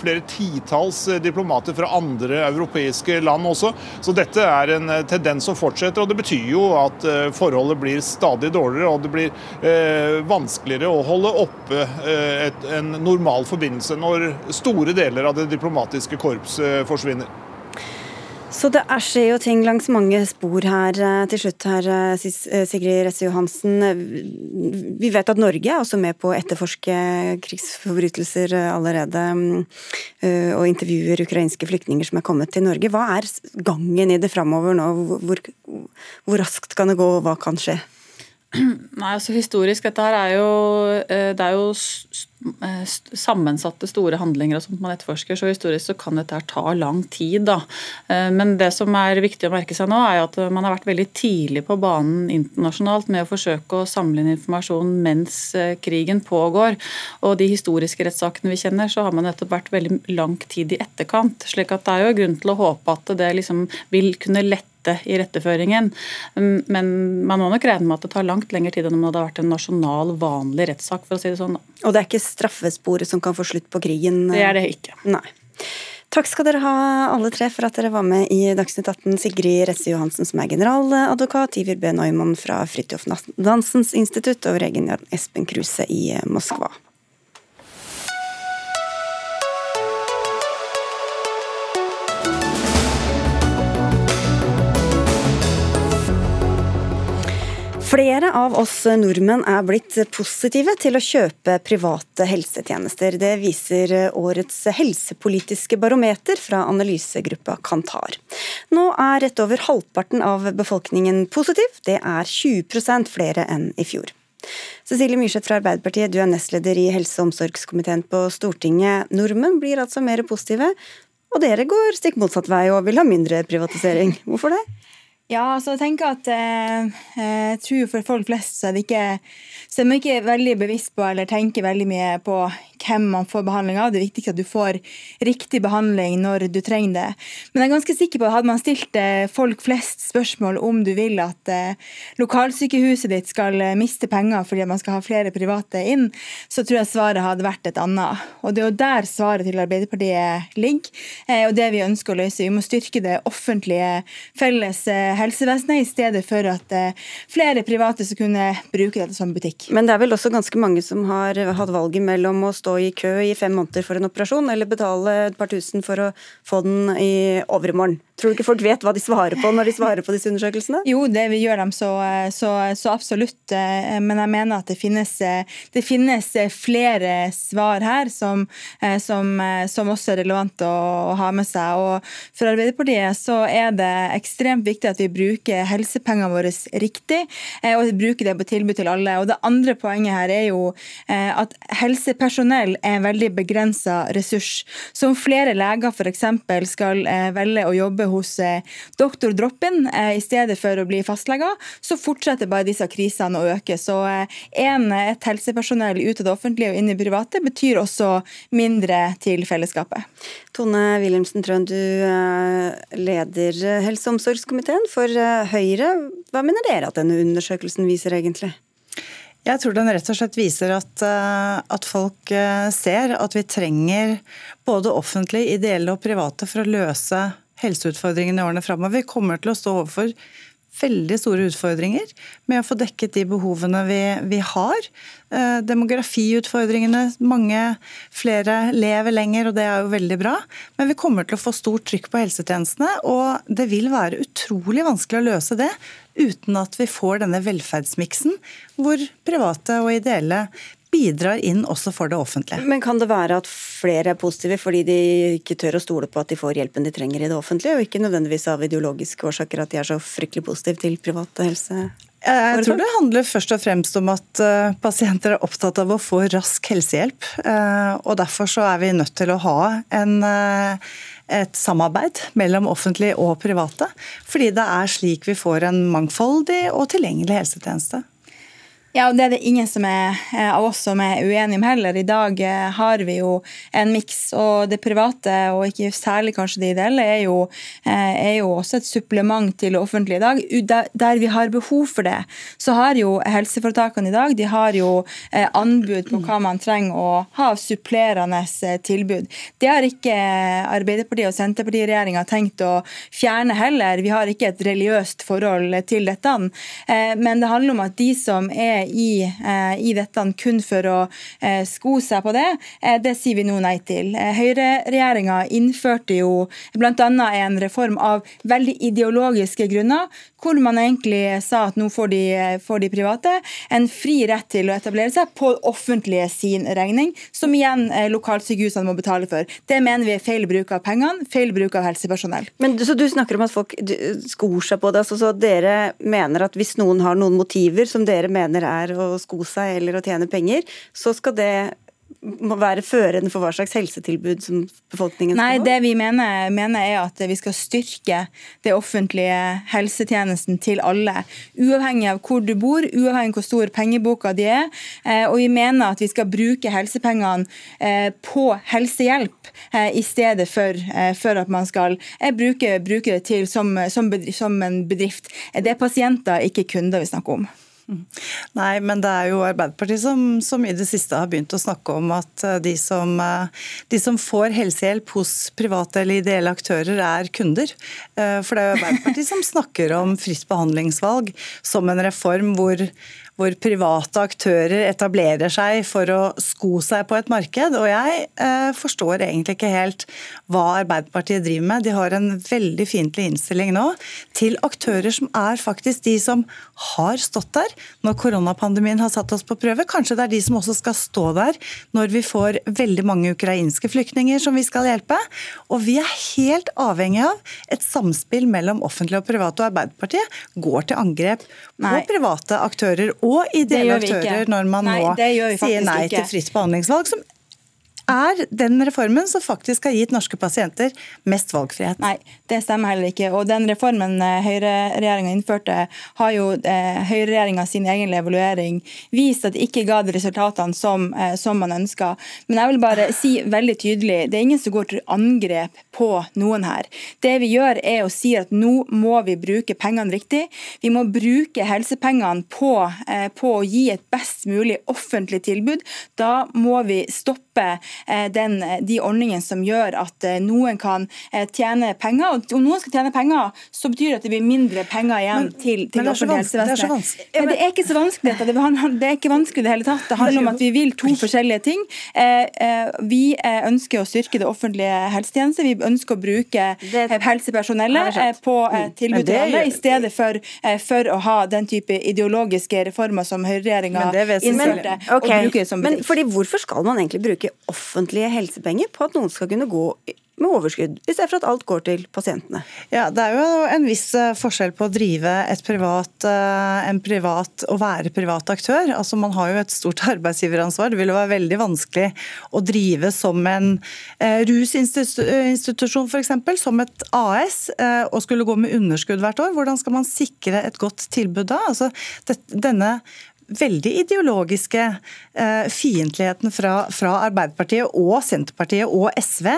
S7: flere tiår titalls eh, diplomater fra andre europeiske land også. Så dette er en eh, tendens som fortsetter. og Det betyr jo at eh, forholdet blir stadig dårligere, og det blir eh, vanskeligere å holde oppe et, en normal forbindelse når store deler av det diplomatiske korps eh, forsvinner.
S1: Så det er skjer jo ting langs mange spor her eh, til slutt her, eh, eh, Sigrid Resse Johansen. Vi vet at Norge er også med på å etterforske krigsforbrytelser allerede, og intervjuer ukrainske flyktninger som er kommet til Norge. Hva er gangen i det framover nå? Hvor, hvor raskt kan det gå, og hva kan skje?
S6: Nei, altså Historisk, dette her er jo, det er jo Eh, sammensatte, store handlinger og sånt man etterforsker, så historisk så kan dette ta lang tid. da. Eh, men det som er viktig å merke seg nå, er at man har vært veldig tidlig på banen internasjonalt med å forsøke å samle inn informasjon mens eh, krigen pågår. Og de historiske rettssakene vi kjenner, så har man nettopp vært veldig lang tid i etterkant. slik at det er jo grunn til å håpe at det liksom vil kunne lette rette i retteføringen. Mm, men man må nok regne med at det tar langt lengre tid enn om det hadde vært en nasjonal, vanlig rettssak. for å si det sånn.
S1: Og det er ikke straffesporet som kan få slutt på krigen?
S6: Det er det ikke.
S1: Nei. Takk skal dere ha alle tre for at dere var med i Dagsnytt 18. Sigrid Resse Johansen som er generaladvokat, Iver B. Neumann fra Fridtjof Nansens institutt og Regen Espen Kruse i Moskva. Flere av oss nordmenn er blitt positive til å kjøpe private helsetjenester. Det viser årets helsepolitiske barometer fra analysegruppa Kantar. Nå er rett over halvparten av befolkningen positiv. Det er 20 flere enn i fjor. Cecilie Myrseth fra Arbeiderpartiet, du er nestleder i helse- og omsorgskomiteen på Stortinget. Nordmenn blir altså mer positive, og dere går stikk motsatt vei og vil ha mindre privatisering. Hvorfor det?
S9: Ja, altså jeg tenker at eh, jeg tror for folk flest så er det ikke så er man ikke veldig bevisst på eller tenker veldig mye på hvem man får behandling av. Det er viktig at du får riktig behandling når du trenger det. Men jeg er ganske sikker på at hadde man stilt eh, folk flest spørsmål om du vil at eh, lokalsykehuset ditt skal eh, miste penger fordi man skal ha flere private inn, så tror jeg svaret hadde vært et annet. Og det er jo der svaret til Arbeiderpartiet ligger, og det vi ønsker å løse. Vi må styrke det offentlige felles helsevesenet i stedet for at flere private skal kunne bruke dette som butikk.
S1: Men det er vel også ganske mange som har hatt valget mellom å stå i kø i fem måneder for en operasjon, eller betale et par tusen for å få den i overmorgen. Tror du ikke folk vet hva de svarer på når de svarer på disse undersøkelsene?
S9: Jo, det vi gjør dem så, så, så absolutt. Eh, men jeg mener at det finnes, det finnes flere svar her som, eh, som, som, også er relevant å, å ha med seg. Og for Arbeiderpartiet så er det ekstremt viktig at vi bruker helsepengene våre riktig, og vi bruker det på tilbud til alle. Og det andre poenget her er jo at helsepersonell er en veldig begrensa ressurs. Som flere leger f.eks. skal velge å jobbe hos eh, doktor drop-in eh, i stedet for å bli fastleger, så fortsetter bare disse krisene å øke. Så eh, en, et helsepersonell ut av det offentlige og inn i private betyr også mindre til fellesskapet.
S1: Tone Wilhelmsen Trøen, du leder helse- og omsorgskomiteen for Høyre. Hva mener dere at denne undersøkelsen viser egentlig?
S10: Jeg tror den rett og slett viser at, at, folk ser at vi trenger både offentlige, ideelle og private for å løse helseutfordringene i årene framover. Vi kommer til å stå overfor veldig store utfordringer med å få dekket de behovene vi, vi har. Eh, demografiutfordringene. Mange flere lever lenger, og det er jo veldig bra. Men vi kommer til å få stort trykk på helsetjenestene, og det vil være utrolig vanskelig å løse det uten at vi får denne velferdsmiksen hvor private og ideelle bidrar inn også for det offentlige.
S1: Men kan det være at flere er positive fordi de ikke tør å stole på at de får hjelpen de trenger i det offentlige, og ikke nødvendigvis av ideologiske årsaker at de er så fryktelig positive til private helse?
S10: Jeg tror det handler først og fremst om at eh, pasienter er opptatt av å få rask helsehjelp. Eh, og Derfor så er vi nødt til å ha en, eh, et samarbeid mellom offentlige og private. Fordi det er slik vi får en mangfoldig og tilgjengelig helsetjeneste.
S9: Ja, og Det er det ingen som er, eh, av oss som er uenige om heller. I dag eh, har vi jo en miks. Og det private, og ikke særlig kanskje det ideelle, er jo, eh, er jo også et supplement til det offentlige i dag. Der vi har behov for det, så har jo helseforetakene i dag de har jo anbud på hva man trenger å ha av supplerende tilbud. Det har ikke Arbeiderpartiet og Senterpartiet-regjeringa tenkt å fjerne heller. Vi har ikke et religiøst forhold til dette. Men det handler om at de som er i, eh, i dette kun for å eh, sko seg på det, eh, det sier vi nå nei til. Høyreregjeringa innførte jo bl.a. en reform av veldig ideologiske grunner, hvor man egentlig sa at nå får de, får de private en fri rett til å etablere seg på offentlige sin regning, som igjen lokalsykehusene må betale for. Det mener vi er feil bruk av pengene, feil bruk av helsepersonell.
S1: Men Så du snakker om at folk skor seg på det. altså så Dere mener at hvis noen har noen motiver som dere mener er å sko seg eller å tjene penger, så skal det må være førende for hva slags helsetilbud som befolkningen
S9: skal
S1: ha?
S9: Nei, det vi mener, mener, er at vi skal styrke det offentlige helsetjenesten til alle. Uavhengig av hvor du bor, uavhengig av hvor stor pengeboka di er. Eh, og vi mener at vi skal bruke helsepengene eh, på helsehjelp eh, i stedet for, for at man skal bruke, bruke det til som, som, bedrift, som en bedrift. Det er pasienter, ikke kunder vi snakker om.
S10: Nei, men det er jo Arbeiderpartiet som, som, i det siste har begynt å snakke om at eh, de som, eh, de som, får helsehjelp hos private eller ideelle aktører, er kunder. Eh, for det er jo Arbeiderpartiet som snakker om fritt behandlingsvalg som en reform hvor hvor private aktører etablerer seg for å sko seg på et marked. Og jeg eh, forstår egentlig ikke helt hva Arbeiderpartiet driver med. De har en veldig fiendtlig innstilling nå til aktører som er faktisk de som har stått der når koronapandemien har satt oss på prøve. Kanskje det er de som også skal stå der når vi får veldig mange ukrainske flyktninger som vi skal hjelpe. Og vi er helt avhengig av et samspill mellom offentlig og privat, Og Arbeiderpartiet går til angrep på Nei. private aktører. Og ideelle aktører når man nå sier nei ikke. til fritt behandlingsvalg, som er den reformen som faktisk har gitt norske pasienter mest valgfrihet.
S9: Nei, det stemmer heller ikke. Og den reformen eh, høyreregjeringa innførte, har jo eh, høyreregjeringa sin egen evaluering vist at det ikke ga de resultatene som, eh, som man ønska. Men jeg vil bare si veldig tydelig, det er ingen som går til angrep på noen her. Det vi gjør er å si at nå må vi bruke pengene riktig. Vi må bruke helsepengene på, eh, på å gi et best mulig offentlig tilbud. Da må vi stoppe den, eh, de ordningene som gjør at eh, noen kan tjene penger. Og om noen skal tjene penger, så betyr det at det blir mindre penger igjen men, til, til det offentlige helsevesenet. Men det er ikke så vanskelig. Det, det er ikke vanskelig i det hele tatt. Det handler om at vi vil to forskjellige ting. Vi ønsker å styrke det offentlige helsetjeneste. Vi ønsker å bruke helsepersonellet på tilbud til alle, i stedet for, for, å ha den type ideologiske reformer som høyreregjeringa innførte.
S1: Okay. Men fordi Hvorfor skal man egentlig bruke offentlig offentlige helsepenger på at noen skal kunne gå med overskudd, i stedet for at alt går til pasientene.
S10: Ja, Det er jo en viss eh, forskjell på å drive et privat, eh, en privat og være privat aktør. Altså Man har jo et stort arbeidsgiveransvar. Det vil jo være veldig vanskelig å drive som en eh, rusinstitusjon f.eks., som et AS, og skulle gå med underskudd hvert år. Hvordan skal man sikre et godt tilbud da? Altså, denne veldig ideologiske eh, fiendtligheten fra, fra, Arbeiderpartiet og Senterpartiet og SV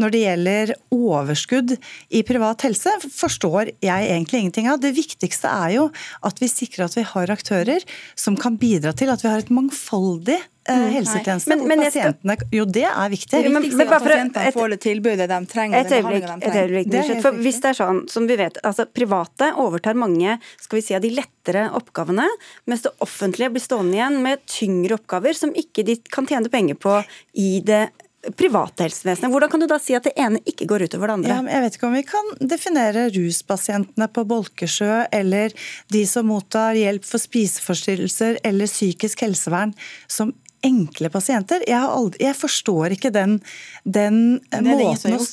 S10: når det gjelder overskudd i privat helse, forstår jeg egentlig ingenting av. Det viktigste er jo at vi sikrer at vi har aktører som kan bidra til at vi har et mangfoldig Eh, mm, helsetjeneste men, men pasientene Jo, det er viktig.
S9: Det viktigste er at pasientene får det tilbudet de trenger.
S1: Et øyeblikk, et øyeblikk det for Hvis det er sånn som vi vet, altså private overtar mange skal vi si, av de lettere oppgavene, mens det offentlige blir stående igjen med tyngre oppgaver som ikke de kan tjene penger på i det private helsevesenet. Hvordan kan du da si at det ene ikke går utover det andre?
S10: Ja, jeg vet ikke om vi kan definere ruspasientene på Bolkesjø eller de som mottar hjelp for spiseforstyrrelser eller psykisk helsevern som enkle pasienter. Jeg, aldri, jeg forstår ikke den, den måten å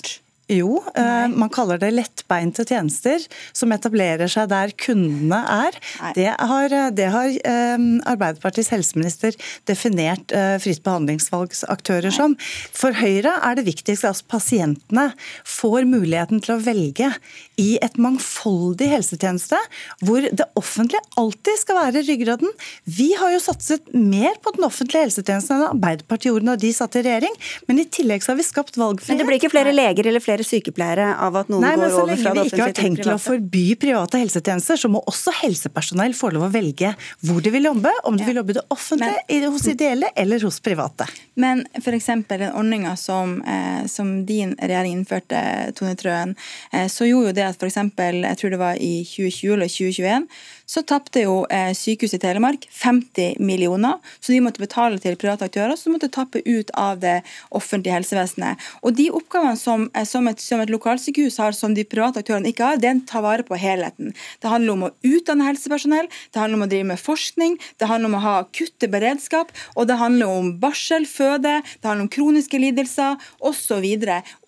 S10: jo, Nei. man kaller det lettbeinte tjenester som etablerer seg der kundene er. Det har, det har eh, Arbeiderpartiets helseminister definert eh, fritt behandlingsvalgsaktører som. For Høyre er det viktigst at pasientene får muligheten til å velge i et mangfoldig helsetjeneste, hvor det offentlige alltid skal være ryggraden. Vi har jo satset mer på den offentlige helsetjenesten enn Arbeiderpartiet gjorde når de satt i regjering, men i tillegg så har vi skapt valgfrihet.
S1: Men det blir ikke flere leger eller flere flere sykepleiere av at noen
S10: Nei,
S1: går over fra det offentlige til private?
S10: Så lenge vi ikke har tenkt til å forby private helsetjenester, så må også helsepersonell få lov å velge hvor de vil jobbe, om de vil jobbe i det offentlige, men, hos ideelle eller hos private.
S9: Men f.eks. den ordninga som, eh, som, din regjering innførte, Tone Trøen, eh, så gjorde jo det at f.eks. jeg tror det var i 2020 eller 2021 så tapte jo eh, Sykehuset Telemark 50 millioner, så de måtte betale til private aktører, som måtte tappe ut av det offentlige helsevesenet. Og de oppgavene som, eh, som, et, som et lokalsykehus har, som de private aktørene ikke har, den tar vare på helheten. Det handler om å utdanne helsepersonell, det handler om å drive med forskning, det handler om å ha kutte beredskap, og det handler om barsel, føde, det handler om kroniske lidelser osv.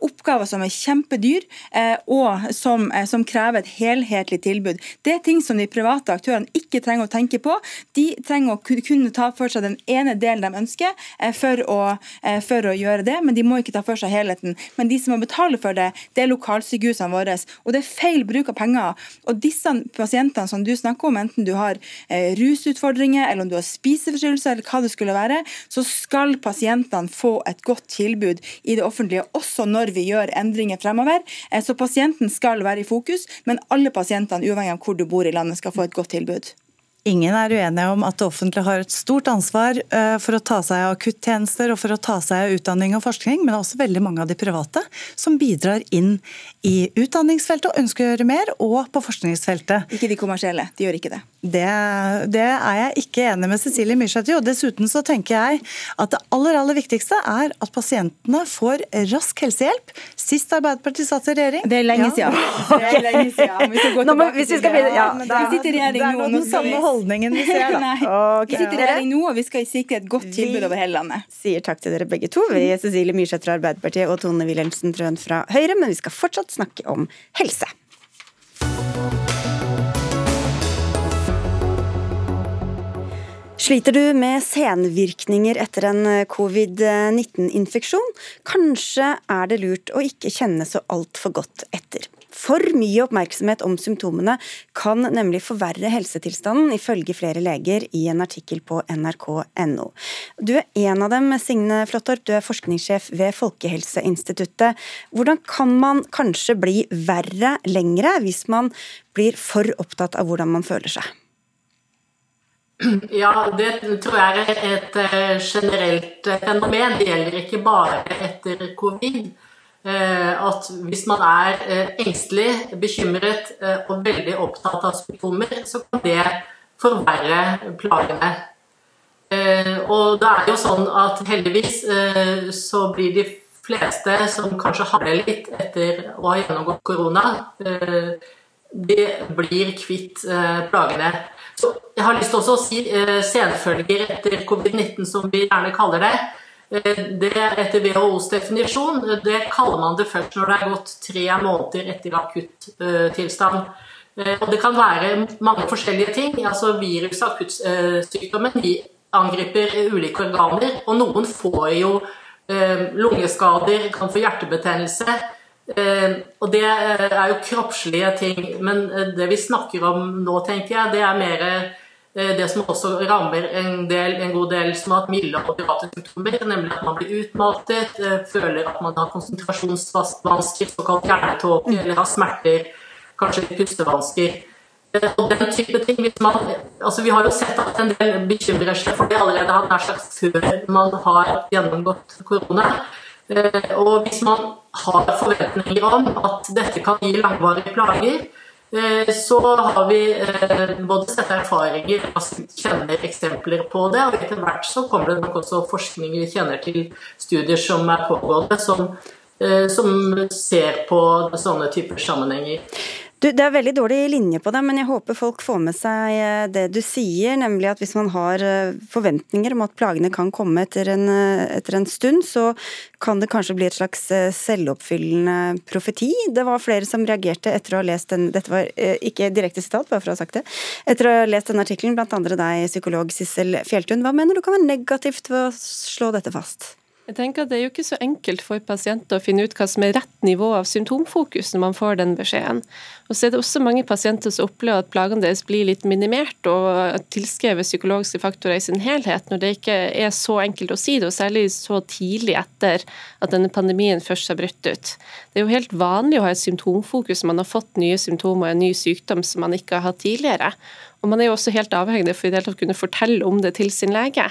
S9: Oppgaver som er kjempedyr, eh, og som, som krever et helhetlig tilbud. Det er ting som de private private aktørene ikke trenger å tenke på. De trenger å kunne ta for seg den ene delen de ønsker eh, for å, eh, for å gjøre det, men de må ikke ta for seg helheten. Men de som må betale for det, det er lokalsykehusene våre. Og det er feil bruk av penger. Og disse pasientene som du snakker om, enten du har eh, rusutfordringer eller om du har spiseforstyrrelser eller hva det skulle være, så skal pasientene få et godt tilbud i det offentlige, også når vi gjør endringer fremover. Så pasienten skal være i fokus, men alle pasientene, uavhengig av hvor du bor i landet, skal få et godt tilbud.
S10: Ingen er uenige om at det offentlige har et stort ansvar eh, for å ta seg av akuttjenester og for å ta seg av utdanning og forskning, men også veldig mange av de private som bidrar inn i utdanningsfeltet og ønsker å gjøre mer, og på forskningsfeltet.
S9: Ikke de kommersielle, de gjør ikke det.
S10: Det, det er jeg ikke enig med Cecilie Myrseth i. og Dessuten så tenker jeg at det aller aller viktigste er at pasientene får rask helsehjelp. Sist Arbeiderpartiet satt i regjering
S9: Det er lenge siden. Okay. Det er lenge siden. Vi skal gå tilbake
S10: hvis vi skal begynne, ja,
S9: vi sitter i regjering nå.
S10: Holdningen vi ser da.
S9: Okay. Vi sitter i regjering nå, og vi skal sikre et godt tilbud over hele landet.
S1: Vi Sier takk til dere begge to. Vi er Cecilie Myrseth fra Arbeiderpartiet og Tone Wilhelmsen Trøen fra Høyre, men vi skal fortsatt snakke om helse. Sliter du med senvirkninger etter en eh, covid-19-infeksjon? Kanskje er det lurt å ikke kjenne så altfor godt etter. For mye oppmerksomhet om symptomene kan nemlig forverre helsetilstanden, ifølge flere leger i en artikkel på nrk.no. Du er en av dem, Signe Flåttorp, du er forskningssjef ved Folkehelseinstituttet. Hvordan kan man kanskje bli verre lengre hvis man blir for opptatt av hvordan man føler seg?
S11: Ja, det tror jeg er et eh, generelt fenomen. Det gjelder ikke bare etter covid. Eh, at hvis man er engstelig, bekymret og veldig opptatt av symptomer, så kan det forverre plagene. Og det er jo sånn at heldigvis så blir de fleste som kanskje har det litt etter å ha gjennomgått korona, de blir kvitt plagene. Så jeg har lyst til å si eh, senfølger etter covid-19, som vi gjerne kaller det. Eh, det Etter WHOs definisjon det kaller man det først når det er gått tre måneder etter akuttilstand. tilstand. og Det kan være mange forskjellige ting. altså Virus- og akuttsykdommen de angriper ulike organer. og Noen får jo lungeskader, kan få hjertebetennelse. Eh, og det eh, er jo kroppslige ting, men eh, det vi snakker om nå, tenker jeg, det er mer det som også rammer en, del, en god del som har hatt milde og private symptomer, nemlig at man blir utmattet, føler at man har konsentrasjonsvansker, såkalt hjernetåke, eller har smerter, kanskje pustevansker. Og den type ting, man, altså Vi har jo sett at en del bekymrer seg for det allerede nær sagt før man har gjennomgått korona. Eh, og hvis man har forventninger om at dette kan gi langvarige plager, eh, så har vi eh, både sett erfaringer og kjenner eksempler på det. Og etter hvert så kommer det nok også forskning vi kjenner til studier som er pågående, som, som ser på sånne typer sammenhenger.
S1: Du, det er veldig dårlig linje på det, men jeg håper folk får med seg eh, det du sier, nemlig at hvis man har eh, forventninger om at plagene kan komme etter en, eh, etter en stund, så kan det kanskje bli et slags selvoppfyllende profeti. Det var flere som reagerte etter å ha lest den Dette var ikke direkte sitat, bare for å ha sagt det. Etter å ha lest den artikkelen, blant andre deg, psykolog Sissel Fjelltun. Hva mener du kan være negativt ved å slå dette fast?
S12: Jeg tenker at Det er jo ikke så enkelt for pasienter å finne ut hva som er rett nivå av symptomfokus når man får den beskjeden. Og så er det også mange pasienter som opplever at plagene deres blir litt minimert og tilskrevet psykologiske faktorer i sin helhet, når det ikke er så enkelt å si det, og særlig så tidlig etter at denne pandemien først har brutt ut. Det er jo helt vanlig å ha et symptomfokus når man har fått nye symptomer og en ny sykdom som man ikke har hatt tidligere. Og man er jo også helt avhengig for i å kunne fortelle om det til sin lege.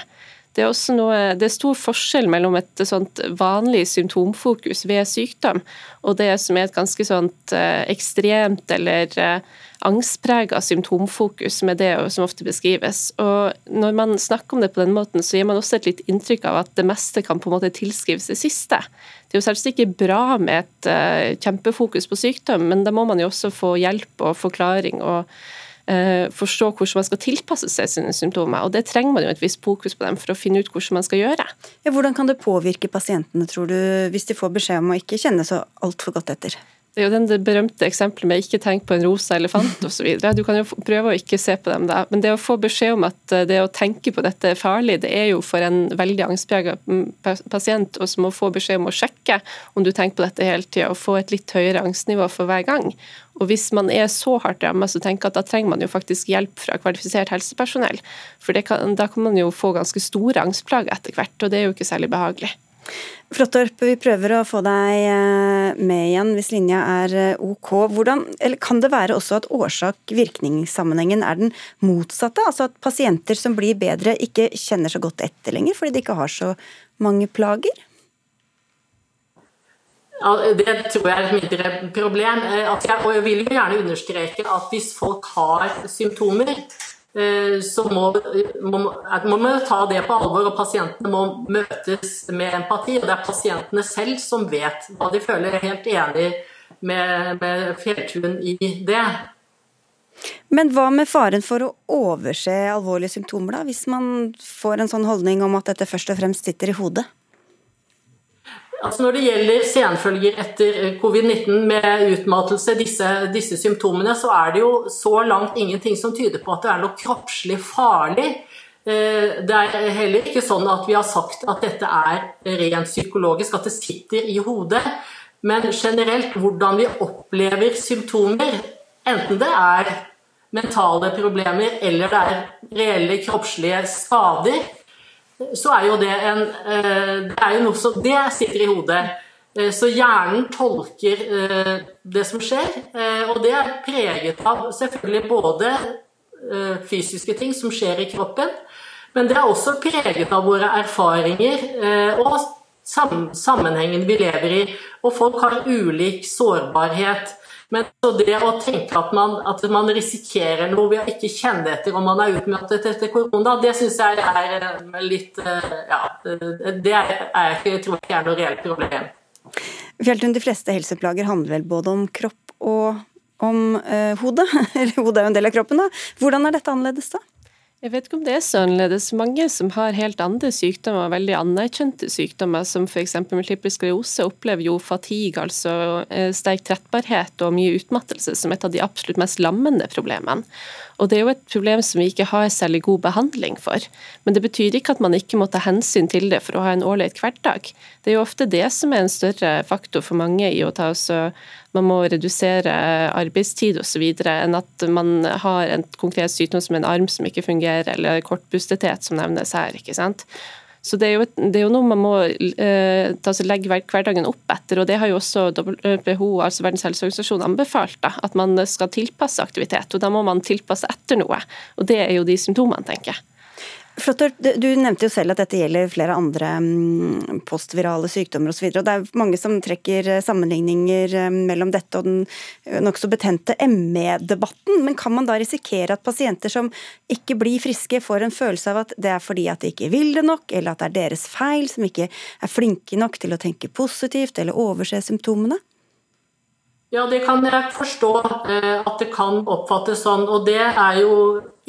S12: Det er, også noe, det er stor forskjell mellom et sånt vanlig symptomfokus ved sykdom og det som er et ganske sånt eh, ekstremt eller eh, angstprega symptomfokus, med det som ofte beskrives. Og Når man snakker om det på den måten, så gir man også et litt inntrykk av at det meste kan på en måte tilskrives det siste. Det er jo selvsagt ikke bra med et uh, kjempefokus på sykdom, men da må man jo også få hjelp og forklaring og Eh, forstå hvordan man skal tilpasse seg sine symptomer. og Det trenger man jo et visst fokus på dem for å finne ut hvordan man skal gjøre.
S1: Ja, hvordan kan det påvirke pasientene, tror du, hvis de får beskjed om å ikke kjenne så altfor godt etter?
S12: Det er jo det berømte eksempelet med ikke tenk på en rosa elefant osv. Du kan jo prøve å ikke se på dem da. Men det å få beskjed om at eh, det å tenke på dette er farlig, det er jo for en veldig angstprega mm, pasient og som må få beskjed om å sjekke om du tenker på dette hele tida, og få et litt høyere angstnivå for hver gang. Og Hvis man er så hardt ramma, så tenker jeg at da trenger man jo faktisk hjelp fra kvalifisert helsepersonell. For kan, da kan man jo få ganske store angstplager etter hvert, og det er jo ikke særlig behagelig.
S1: Flottorp, vi prøver å få deg eh, med igjen hvis linja er eh, ok. Hvordan, kan det være også at årsak-virkningssammenhengen er den motsatte? Altså at pasienter som blir bedre, ikke kjenner så godt etter lenger fordi de ikke har så mange plager?
S11: Det tror jeg er et mindre problem. Jeg, og jeg vil jo gjerne understreke at hvis folk har symptomer, Eh, så må, må, må man ta det på alvor, og pasientene må møtes med empati. og Det er pasientene selv som vet hva de føler. Jeg er helt enig med, med Fjelltun i det.
S1: Men hva med faren for å overse alvorlige symptomer, da, hvis man får en sånn holdning om at dette først og fremst sitter i hodet?
S11: Altså når det gjelder senfølger etter eh, covid-19 med utmattelse, disse, disse, symptomene, så er det jo så langt ingenting som tyder på at det er noe kroppslig farlig. Eh, det er heller ikke sånn at vi har sagt at dette er rent psykologisk, at det sitter i hodet. Men generelt hvordan vi opplever symptomer, enten det er mentale problemer eller det er reelle kroppslige skader, så er jo det en eh, Det er jo noe som Det sitter i hodet. Eh, så hjernen tolker eh, det som skjer, og det er preget av selvfølgelig både fysiske ting som skjer i kroppen, men det er også preget av våre erfaringer og sammenhengen vi lever i. Og folk har ulik sårbarhet. Men det å tenke at man, at man, risikerer noe ved å ikke kjenne etter om man er utmattet etter korona, det syns jeg er eh, litt eh, Ja, det er, er, jeg tror ikke er noe reelt problem.
S1: Fjelltun, de fleste helseplager handler vel både om kropp og om eh, hodet? hodet er jo en del av kroppen, da. Hvordan er dette annerledes, da?
S12: Jeg vet ikke om det er så annerledes. Mange som har helt andre sykdommer, veldig anerkjente sykdommer, som f.eks. multiple sklerose, opplever jo fatigue, altså eh, sterk trettbarhet og mye utmattelse, som et av de absolutt mest lammende problemene. Og Det er jo et problem som vi ikke har særlig god behandling for. Men det betyr ikke at man ikke må ta hensyn til det for å ha en ålreit hverdag. Det er jo ofte det som er en større faktor for mange i å ta også man må redusere arbeidstid osv. enn at man har en konkret sykdom som en arm som ikke fungerer, eller kortbustethet som nevnes her. ikke sant? Så det er, jo, det er jo, noe man må eh, legge hverdagen opp etter. og Det har jo også WHO, altså Verdens helseorganisasjon, anbefalt. Da, at man skal tilpasse aktivitet. og Da må man tilpasse etter noe. og Det er jo de symptomene, tenker jeg.
S1: Flottorp, du nevnte jo selv at dette gjelder flere andre mm, postvirale sykdommer osv. Det er mange som trekker eh, sammenligninger eh, mellom dette og den eh, nokså betente ME-debatten. Men kan man da risikere at pasienter som ikke blir friske, får en følelse av at det er fordi at de ikke vil det nok, eller at det er deres feil, som ikke er flinke nok til å tenke positivt eller overse symptomene?
S11: Ja, det kan jeg forstå at det kan oppfattes sånn. Og det er jo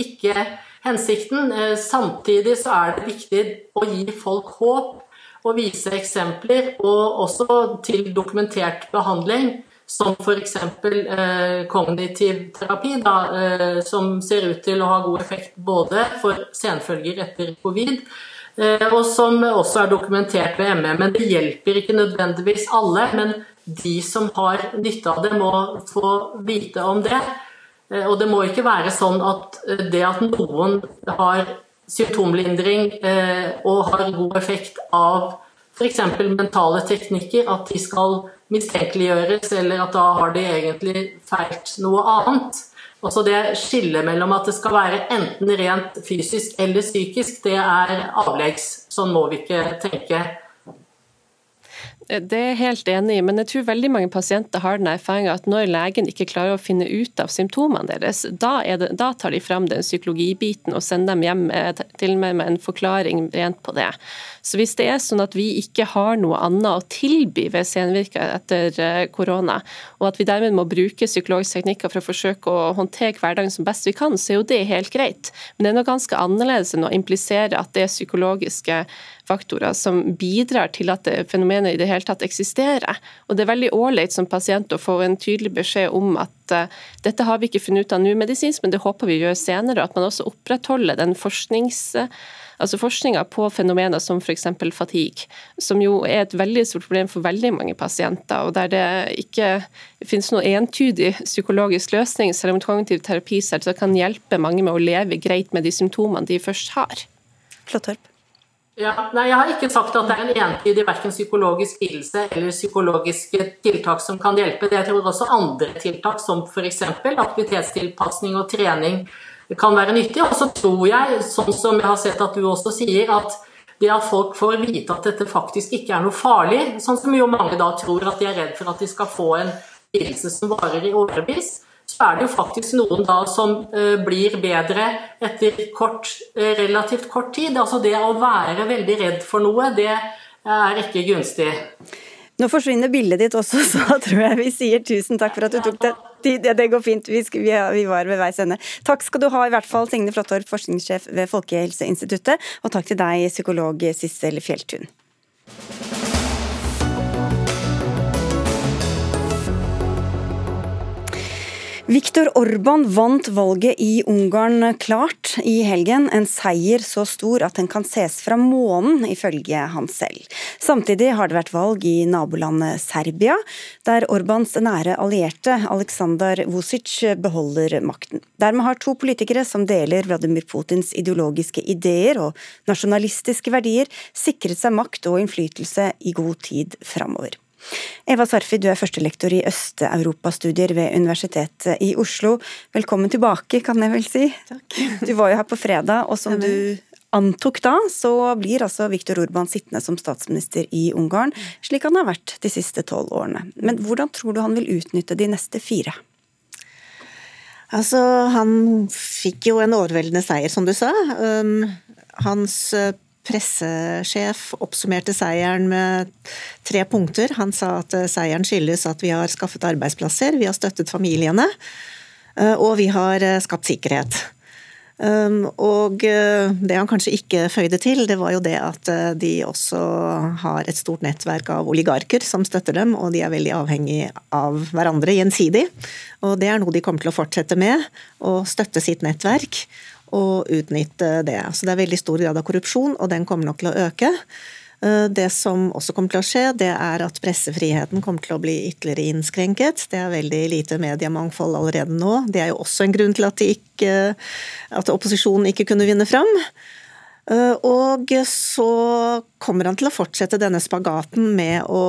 S11: ikke hensikten. Eh, samtidig så er det viktig å gi folk håp og vise eksempler, og også til dokumentert behandling. Som f.eks. Eh, kognitiv terapi, da, eh, som ser ut til å ha god effekt både for senfølger etter covid, eh, og som også er dokumentert ved ME. Men det hjelper ikke nødvendigvis alle. Men de som har nytte av det, må få vite om det. Eh, og det må ikke være sånn at eh, det at noen har symptomlindring eh, og har god effekt av f.eks. mentale teknikker, at de skal mistenkeliggjøres, eller at da har de egentlig feilt noe annet. Også det skillet mellom at det skal være enten rent fysisk eller psykisk, det er avleggs. Sånn må vi ikke tenke.
S12: Det er jeg helt enig i, men jeg tror veldig mange pasienter har den erfaringa at når legen ikke klarer å finne ut av symptomene deres, da, det, da tar de fram den psykologibiten og sender dem hjem til og med med en forklaring rent på det. Så hvis det er sånn at vi ikke har noe annet å tilby ved senvirker etter eh, korona, og at vi dermed må bruke psykologiske teknikker for å forsøke å håndtere hverdagen som best vi kan, så er jo det helt greit. Men det er noe ganske annerledes enn å implisere at det psykologiske faktorer som bidrar til at fenomenet i det hele tatt eksisterer. Og Det er veldig ålreit som pasient å få en tydelig beskjed om at uh, dette har vi ikke funnet ut av nå medisinsk, men det håper vi gjør senere. Og at man også opprettholder den forsknings... Altså på fenomener som f.eks. fatigue, som jo er et veldig stort problem for veldig mange pasienter, og der det ikke finnes noen entydig psykologisk løsning, selv om kognitiv terapi kan hjelpe mange med å leve greit med de symptomene de først har.
S1: Flottorp.
S11: Ja, nei, Jeg har ikke sagt at det er en entydig verken psykologisk lidelse eller psykologiske tiltak som kan hjelpe. Det jeg tror også andre tiltak, som f.eks. aktivitetstilpasning og trening, kan være nyttig. Og så tror jeg, sånn som jeg har sett at du også sier, at det at folk får vite at dette faktisk ikke er noe farlig, sånn som jo mange da tror at de er redd for at de skal få en lidelse som varer i årevis, så er det jo faktisk noen da som uh, blir bedre etter kort, uh, relativt kort tid. Altså det å være veldig redd for noe, det er ikke gunstig.
S1: Nå forsvinner bildet ditt også, så tror jeg vi sier tusen takk for at du tok det. Det, det går fint, vi, vi, vi var ved veis ende. Takk skal du ha, i hvert fall Signe Flåttorp, forskningssjef ved Folkehelseinstituttet, og takk til deg, psykolog Sissel Fjelltun. Viktor Orban vant valget i Ungarn klart i helgen. En seier så stor at den kan ses fra månen, ifølge han selv. Samtidig har det vært valg i nabolandet Serbia, der Orbans nære allierte Aleksandr Vucic beholder makten. Dermed har to politikere som deler Vladimir Putins ideologiske ideer og nasjonalistiske verdier, sikret seg makt og innflytelse i god tid framover. Eva Sarfi, du er førstelektor i Øst-Europastudier ved Universitetet i Oslo. Velkommen tilbake, kan jeg vel si.
S13: Takk.
S1: Du var jo her på fredag, og som du antok da, så blir altså Viktor Urban sittende som statsminister i Ungarn, slik han har vært de siste tolv årene. Men hvordan tror du han vil utnytte de neste fire?
S13: Altså, han fikk jo en overveldende seier, som du sa. Um, hans pressesjef oppsummerte seieren med tre punkter. Han sa at eh, seieren skyldes at vi har skaffet arbeidsplasser, vi har støttet familiene, eh, og vi har eh, skapt sikkerhet. Um, og det han kanskje ikke føyde til, det var jo det at de også har et stort nettverk av oligarker som støtter dem, og de er veldig avhengig av hverandre gjensidig. Og det er noe de kommer til å fortsette med, å støtte sitt nettverk og utnytte det. Så det er veldig stor grad av korrupsjon, og den kommer nok til å øke. Eh, det som også kommer til å skje, det er at pressefriheten kommer til å bli ytterligere innskrenket. Det er veldig lite mediemangfold allerede nå. Det er jo også en grunn til at, ikke, at opposisjonen ikke kunne vinne fram. Eh, og så kommer han til å fortsette denne spagaten med å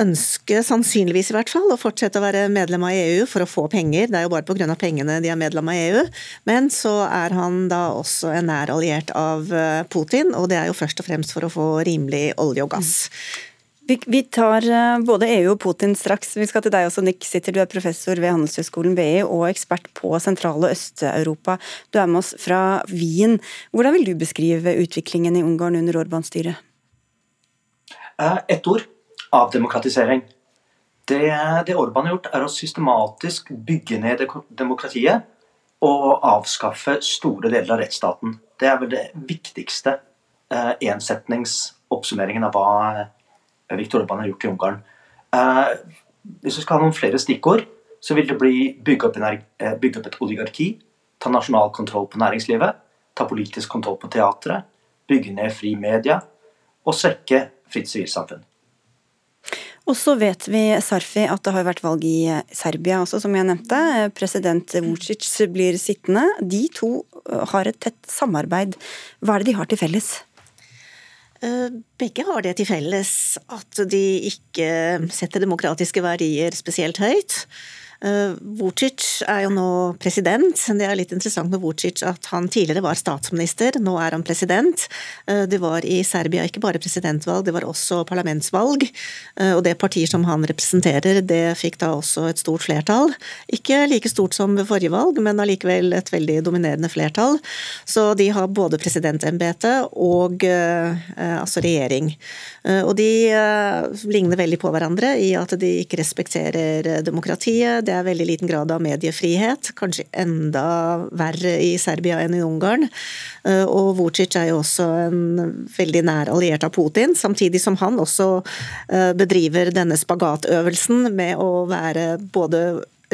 S13: ønske, sannsynligvis i hvert fall, å fortsette å være medlem av EU for å få penger. Det er jo bare pga. pengene de er medlem av EU. Men så er han da også en nær alliert av eh, Putin, og det er jo først og fremst for å få rimelig olje og gass.
S1: Vi, vi tar eh, både EU og Putin straks. Vi skal til deg også, Nick Sitter. Du er professor ved Handelshøyskolen BI og ekspert på sentrale Øst-Europa. Du er med oss fra Wien. Hvordan vil du beskrive utviklingen i Ungarn under Orban-styret?
S14: Eh, ett ord avdemokratisering. Det, det Orban har gjort, er å systematisk bygge ned demokratiet og avskaffe store deler av rettsstaten. Det er vel det viktigste eh, ensetningsoppsummeringen av hva eh, Viktor Orban har gjort i Ungarn. Eh, hvis vi skal ha noen flere stikkord, så vil det bli bygge opp, eh, bygge opp et oligarki, ta nasjonal kontroll på næringslivet, ta politisk kontroll på teatret, bygge ned fri media og svekke fritt sivilsamfunn.
S1: Og så vet vi, Sarfi, at det har vært valg i eh, Serbia også, som jeg nevnte. President Vucic blir sittende. De to eh, har et tett samarbeid. Hva er det de har til felles?
S13: Eh, begge har det til felles at de ikke setter demokratiske verdier spesielt høyt. Uh, Vucic er jo nå president. Det er litt interessant med Vucic at han tidligere var statsminister, nå er han president. Uh, det var i Serbia ikke bare presidentvalg, det var også parlamentsvalg. Uh, og det partiet som han representerer, det fikk da også et stort flertall. Ikke like stort som ved forrige valg, men allikevel et veldig dominerende flertall. Så de har både presidentembete og altså regjering. Og de ligner veldig på hverandre i at de ikke respekterer demokratiet. Det er veldig liten grad av mediefrihet. Kanskje enda verre i Serbia enn i Ungarn. Eh, og Vucic er jo også en veldig nær alliert av Putin, samtidig som han også eh, bedriver denne spagatøvelsen med å være både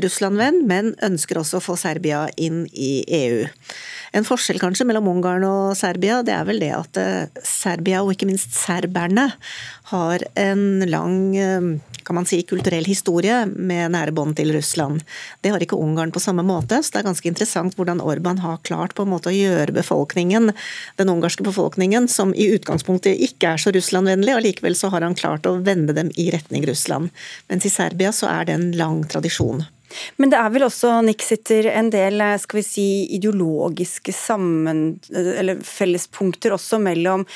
S13: Russland-venn, men ønsker også å få Serbia inn i EU. En forskjell kanskje mellom Ungarn og Serbia, det er vel det at eh, Serbia, og ikke minst serberne, har en lang kan man si, kulturell historie med nære bånd til Russland. Det har ikke Ungarn på samme måte, så det er ganske interessant hvordan Orban har klart på en måte å gjøre befolkningen, den ungarske befolkningen, som i utgangspunktet ikke er så Russland-vennlig, og likevel så har han klart å vende dem i retning Russland. Mens i Serbia så er det en lang tradisjon.
S1: Men det er vel også, Nick sitter, en del skal vi si, ideologiske sammen, eller fellespunkter også mellom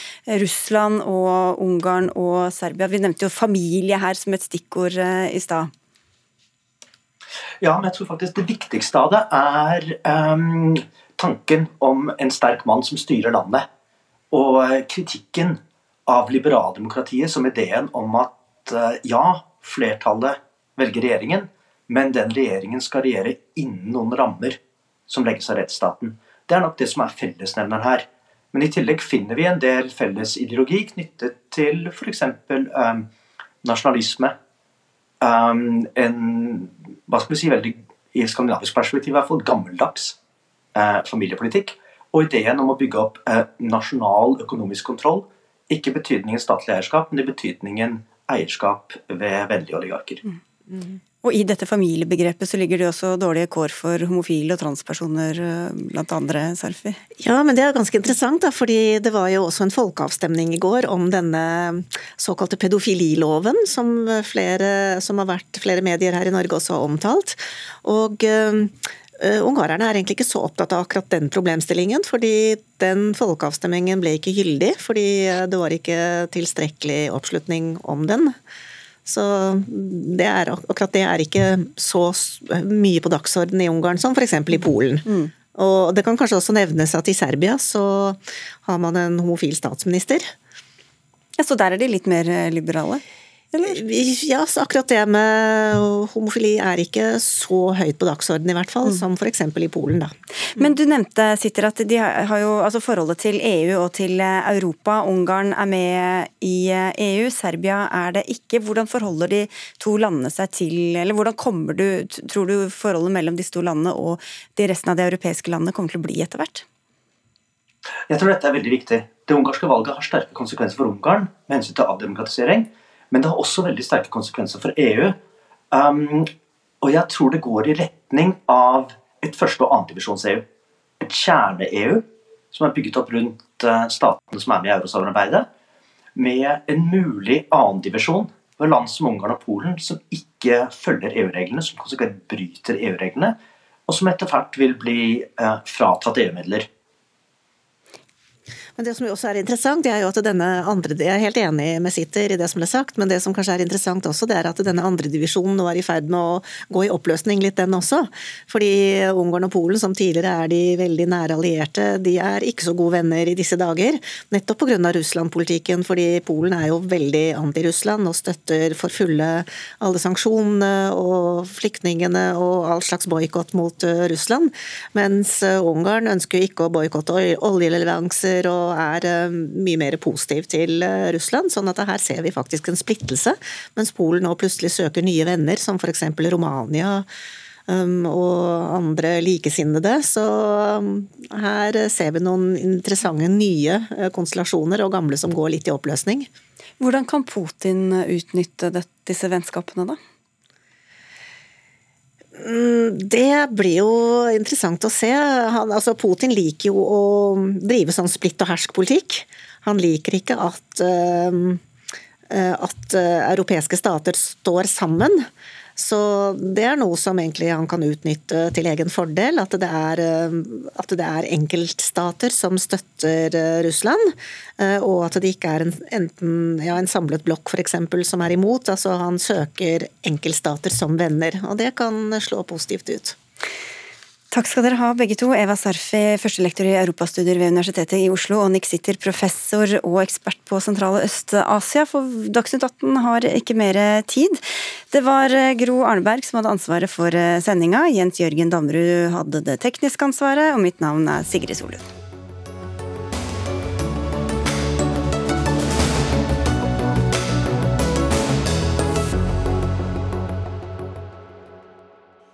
S1: Russland og Ungarn og Serbia. Vi nevnte jo familie her som et stikkord eh, i stad.
S14: Ja, men jeg tror faktisk det viktigste av det er um, tanken om en sterk mann som styrer landet. Og kritikken av liberaldemokratiet som ideen om at uh, ja, flertallet velger regjeringen, men den regjeringen skal regjere innen noen rammer som legges av rettsstaten. Det er nok det som er fellesnevneren her. Men i tillegg finner vi en del felles ideologi knyttet til f.eks. Um, nasjonalisme. Um, en hva skal vi si, veldig i skandinavisk perspektiv i hvert fall gammeldags eh, familiepolitikk. Og ideen om å bygge opp eh, nasjonal økonomisk kontroll. Ikke betydningen statlig eierskap, men i betydningen eierskap ved vennlige oligarker. Mm.
S1: Mm. Og i dette familiebegrepet så ligger det også dårlige kår for homofile og transpersoner, eh, blant andre, Sarfi?
S13: Ja, men det er ganske interessant, da, fordi det var jo også en folkeavstemning i går om denne såkalte pedofililoven, som, flere, som har vært flere medier her i Norge også har omtalt. Og uh, Ungarerne er egentlig ikke så opptatt av akkurat den problemstillingen, fordi den folkeavstemningen ble ikke gyldig, fordi det var ikke tilstrekkelig oppslutning om den. Så det er, akkurat det er ikke så mye på dagsordenen i Ungarn som f.eks. i Polen. Mm. Og det kan kanskje også nevnes at i Serbia så har man en homofil statsminister.
S1: Ja, Så der er de litt mer liberale?
S13: Eller? Ja, så akkurat det med homofili er ikke så høyt på dagsordenen i hvert fall, mm. som f.eks. i Polen. da.
S1: Men du nevnte Sitter, at de har jo altså forholdet til EU og til Europa. Ungarn er med i EU, Serbia er det ikke. Hvordan forholder de to landene seg til Eller hvordan kommer du, tror du forholdet mellom disse to landene og de resten av de europeiske landene kommer til å bli etter hvert?
S14: Jeg tror dette er veldig viktig. Det ungarske valget har sterke konsekvenser for Ungarn med hensyn til avdemokratisering. Men det har også veldig sterke konsekvenser for EU. Um, og jeg tror det går i retning av et første- og annendivisjons-EU. Et kjerne-EU som er bygget opp rundt uh, statene som er med i eurosamarbeidet. Med en mulig annendivisjon ved land som Ungarn og Polen som ikke følger EU-reglene, som konsekvent bryter EU-reglene, og som etter hvert vil bli uh, fratatt EU-midler.
S13: Men det som også er interessant, det er jo at denne andre Jeg er helt enig med Sitter i det som ble sagt, men det som kanskje er interessant også, det er at denne andredivisjonen nå er i ferd med å gå i oppløsning litt, den også. Fordi Ungarn og Polen, som tidligere er de veldig nære allierte, de er ikke så gode venner i disse dager. Nettopp pga. Russland-politikken, fordi Polen er jo veldig anti-Russland og støtter for fulle alle sanksjonene og flyktningene og all slags boikott mot eh, Russland. Mens eh, Ungarn ønsker ikke å boikotte oljeleveranser og er eh, mye mer positiv til eh, Russland. sånn at her ser vi faktisk en splittelse, mens Polen nå plutselig søker nye venner, som f.eks. Romania. Um, og andre likesinnede. Så um, her ser vi noen interessante nye eh, konstellasjoner, og gamle som går litt i oppløsning.
S1: Hvordan kan Putin utnytte disse vennskapene, da?
S13: Mm, det blir jo interessant å se. Han, altså Putin liker jo å drive sånn splitt og hersk-politikk. Han liker ikke at, uh, at uh, europeiske stater står sammen. Så det er noe som egentlig han kan utnytte til egen fordel. At det er, eh, at det er enkeltstater som støtter eh, Russland, eh, og at det ikke er en, enten ja, en samlet blokk f.eks. som er imot. Altså han søker enkeltstater som venner, og det kan slå positivt ut.
S1: Takk skal dere ha begge to. Eva Sarfi, førstelektor i europastudier ved Universitetet i Oslo, og Nick Sitter, professor og ekspert på sentrale Øst-Asia. For Dagsnytt 18 har ikke mer tid. Det var Gro Arneberg som hadde ansvaret for sendinga. Jens Jørgen Damrud hadde det tekniske ansvaret, og mitt navn er Sigrid Solund.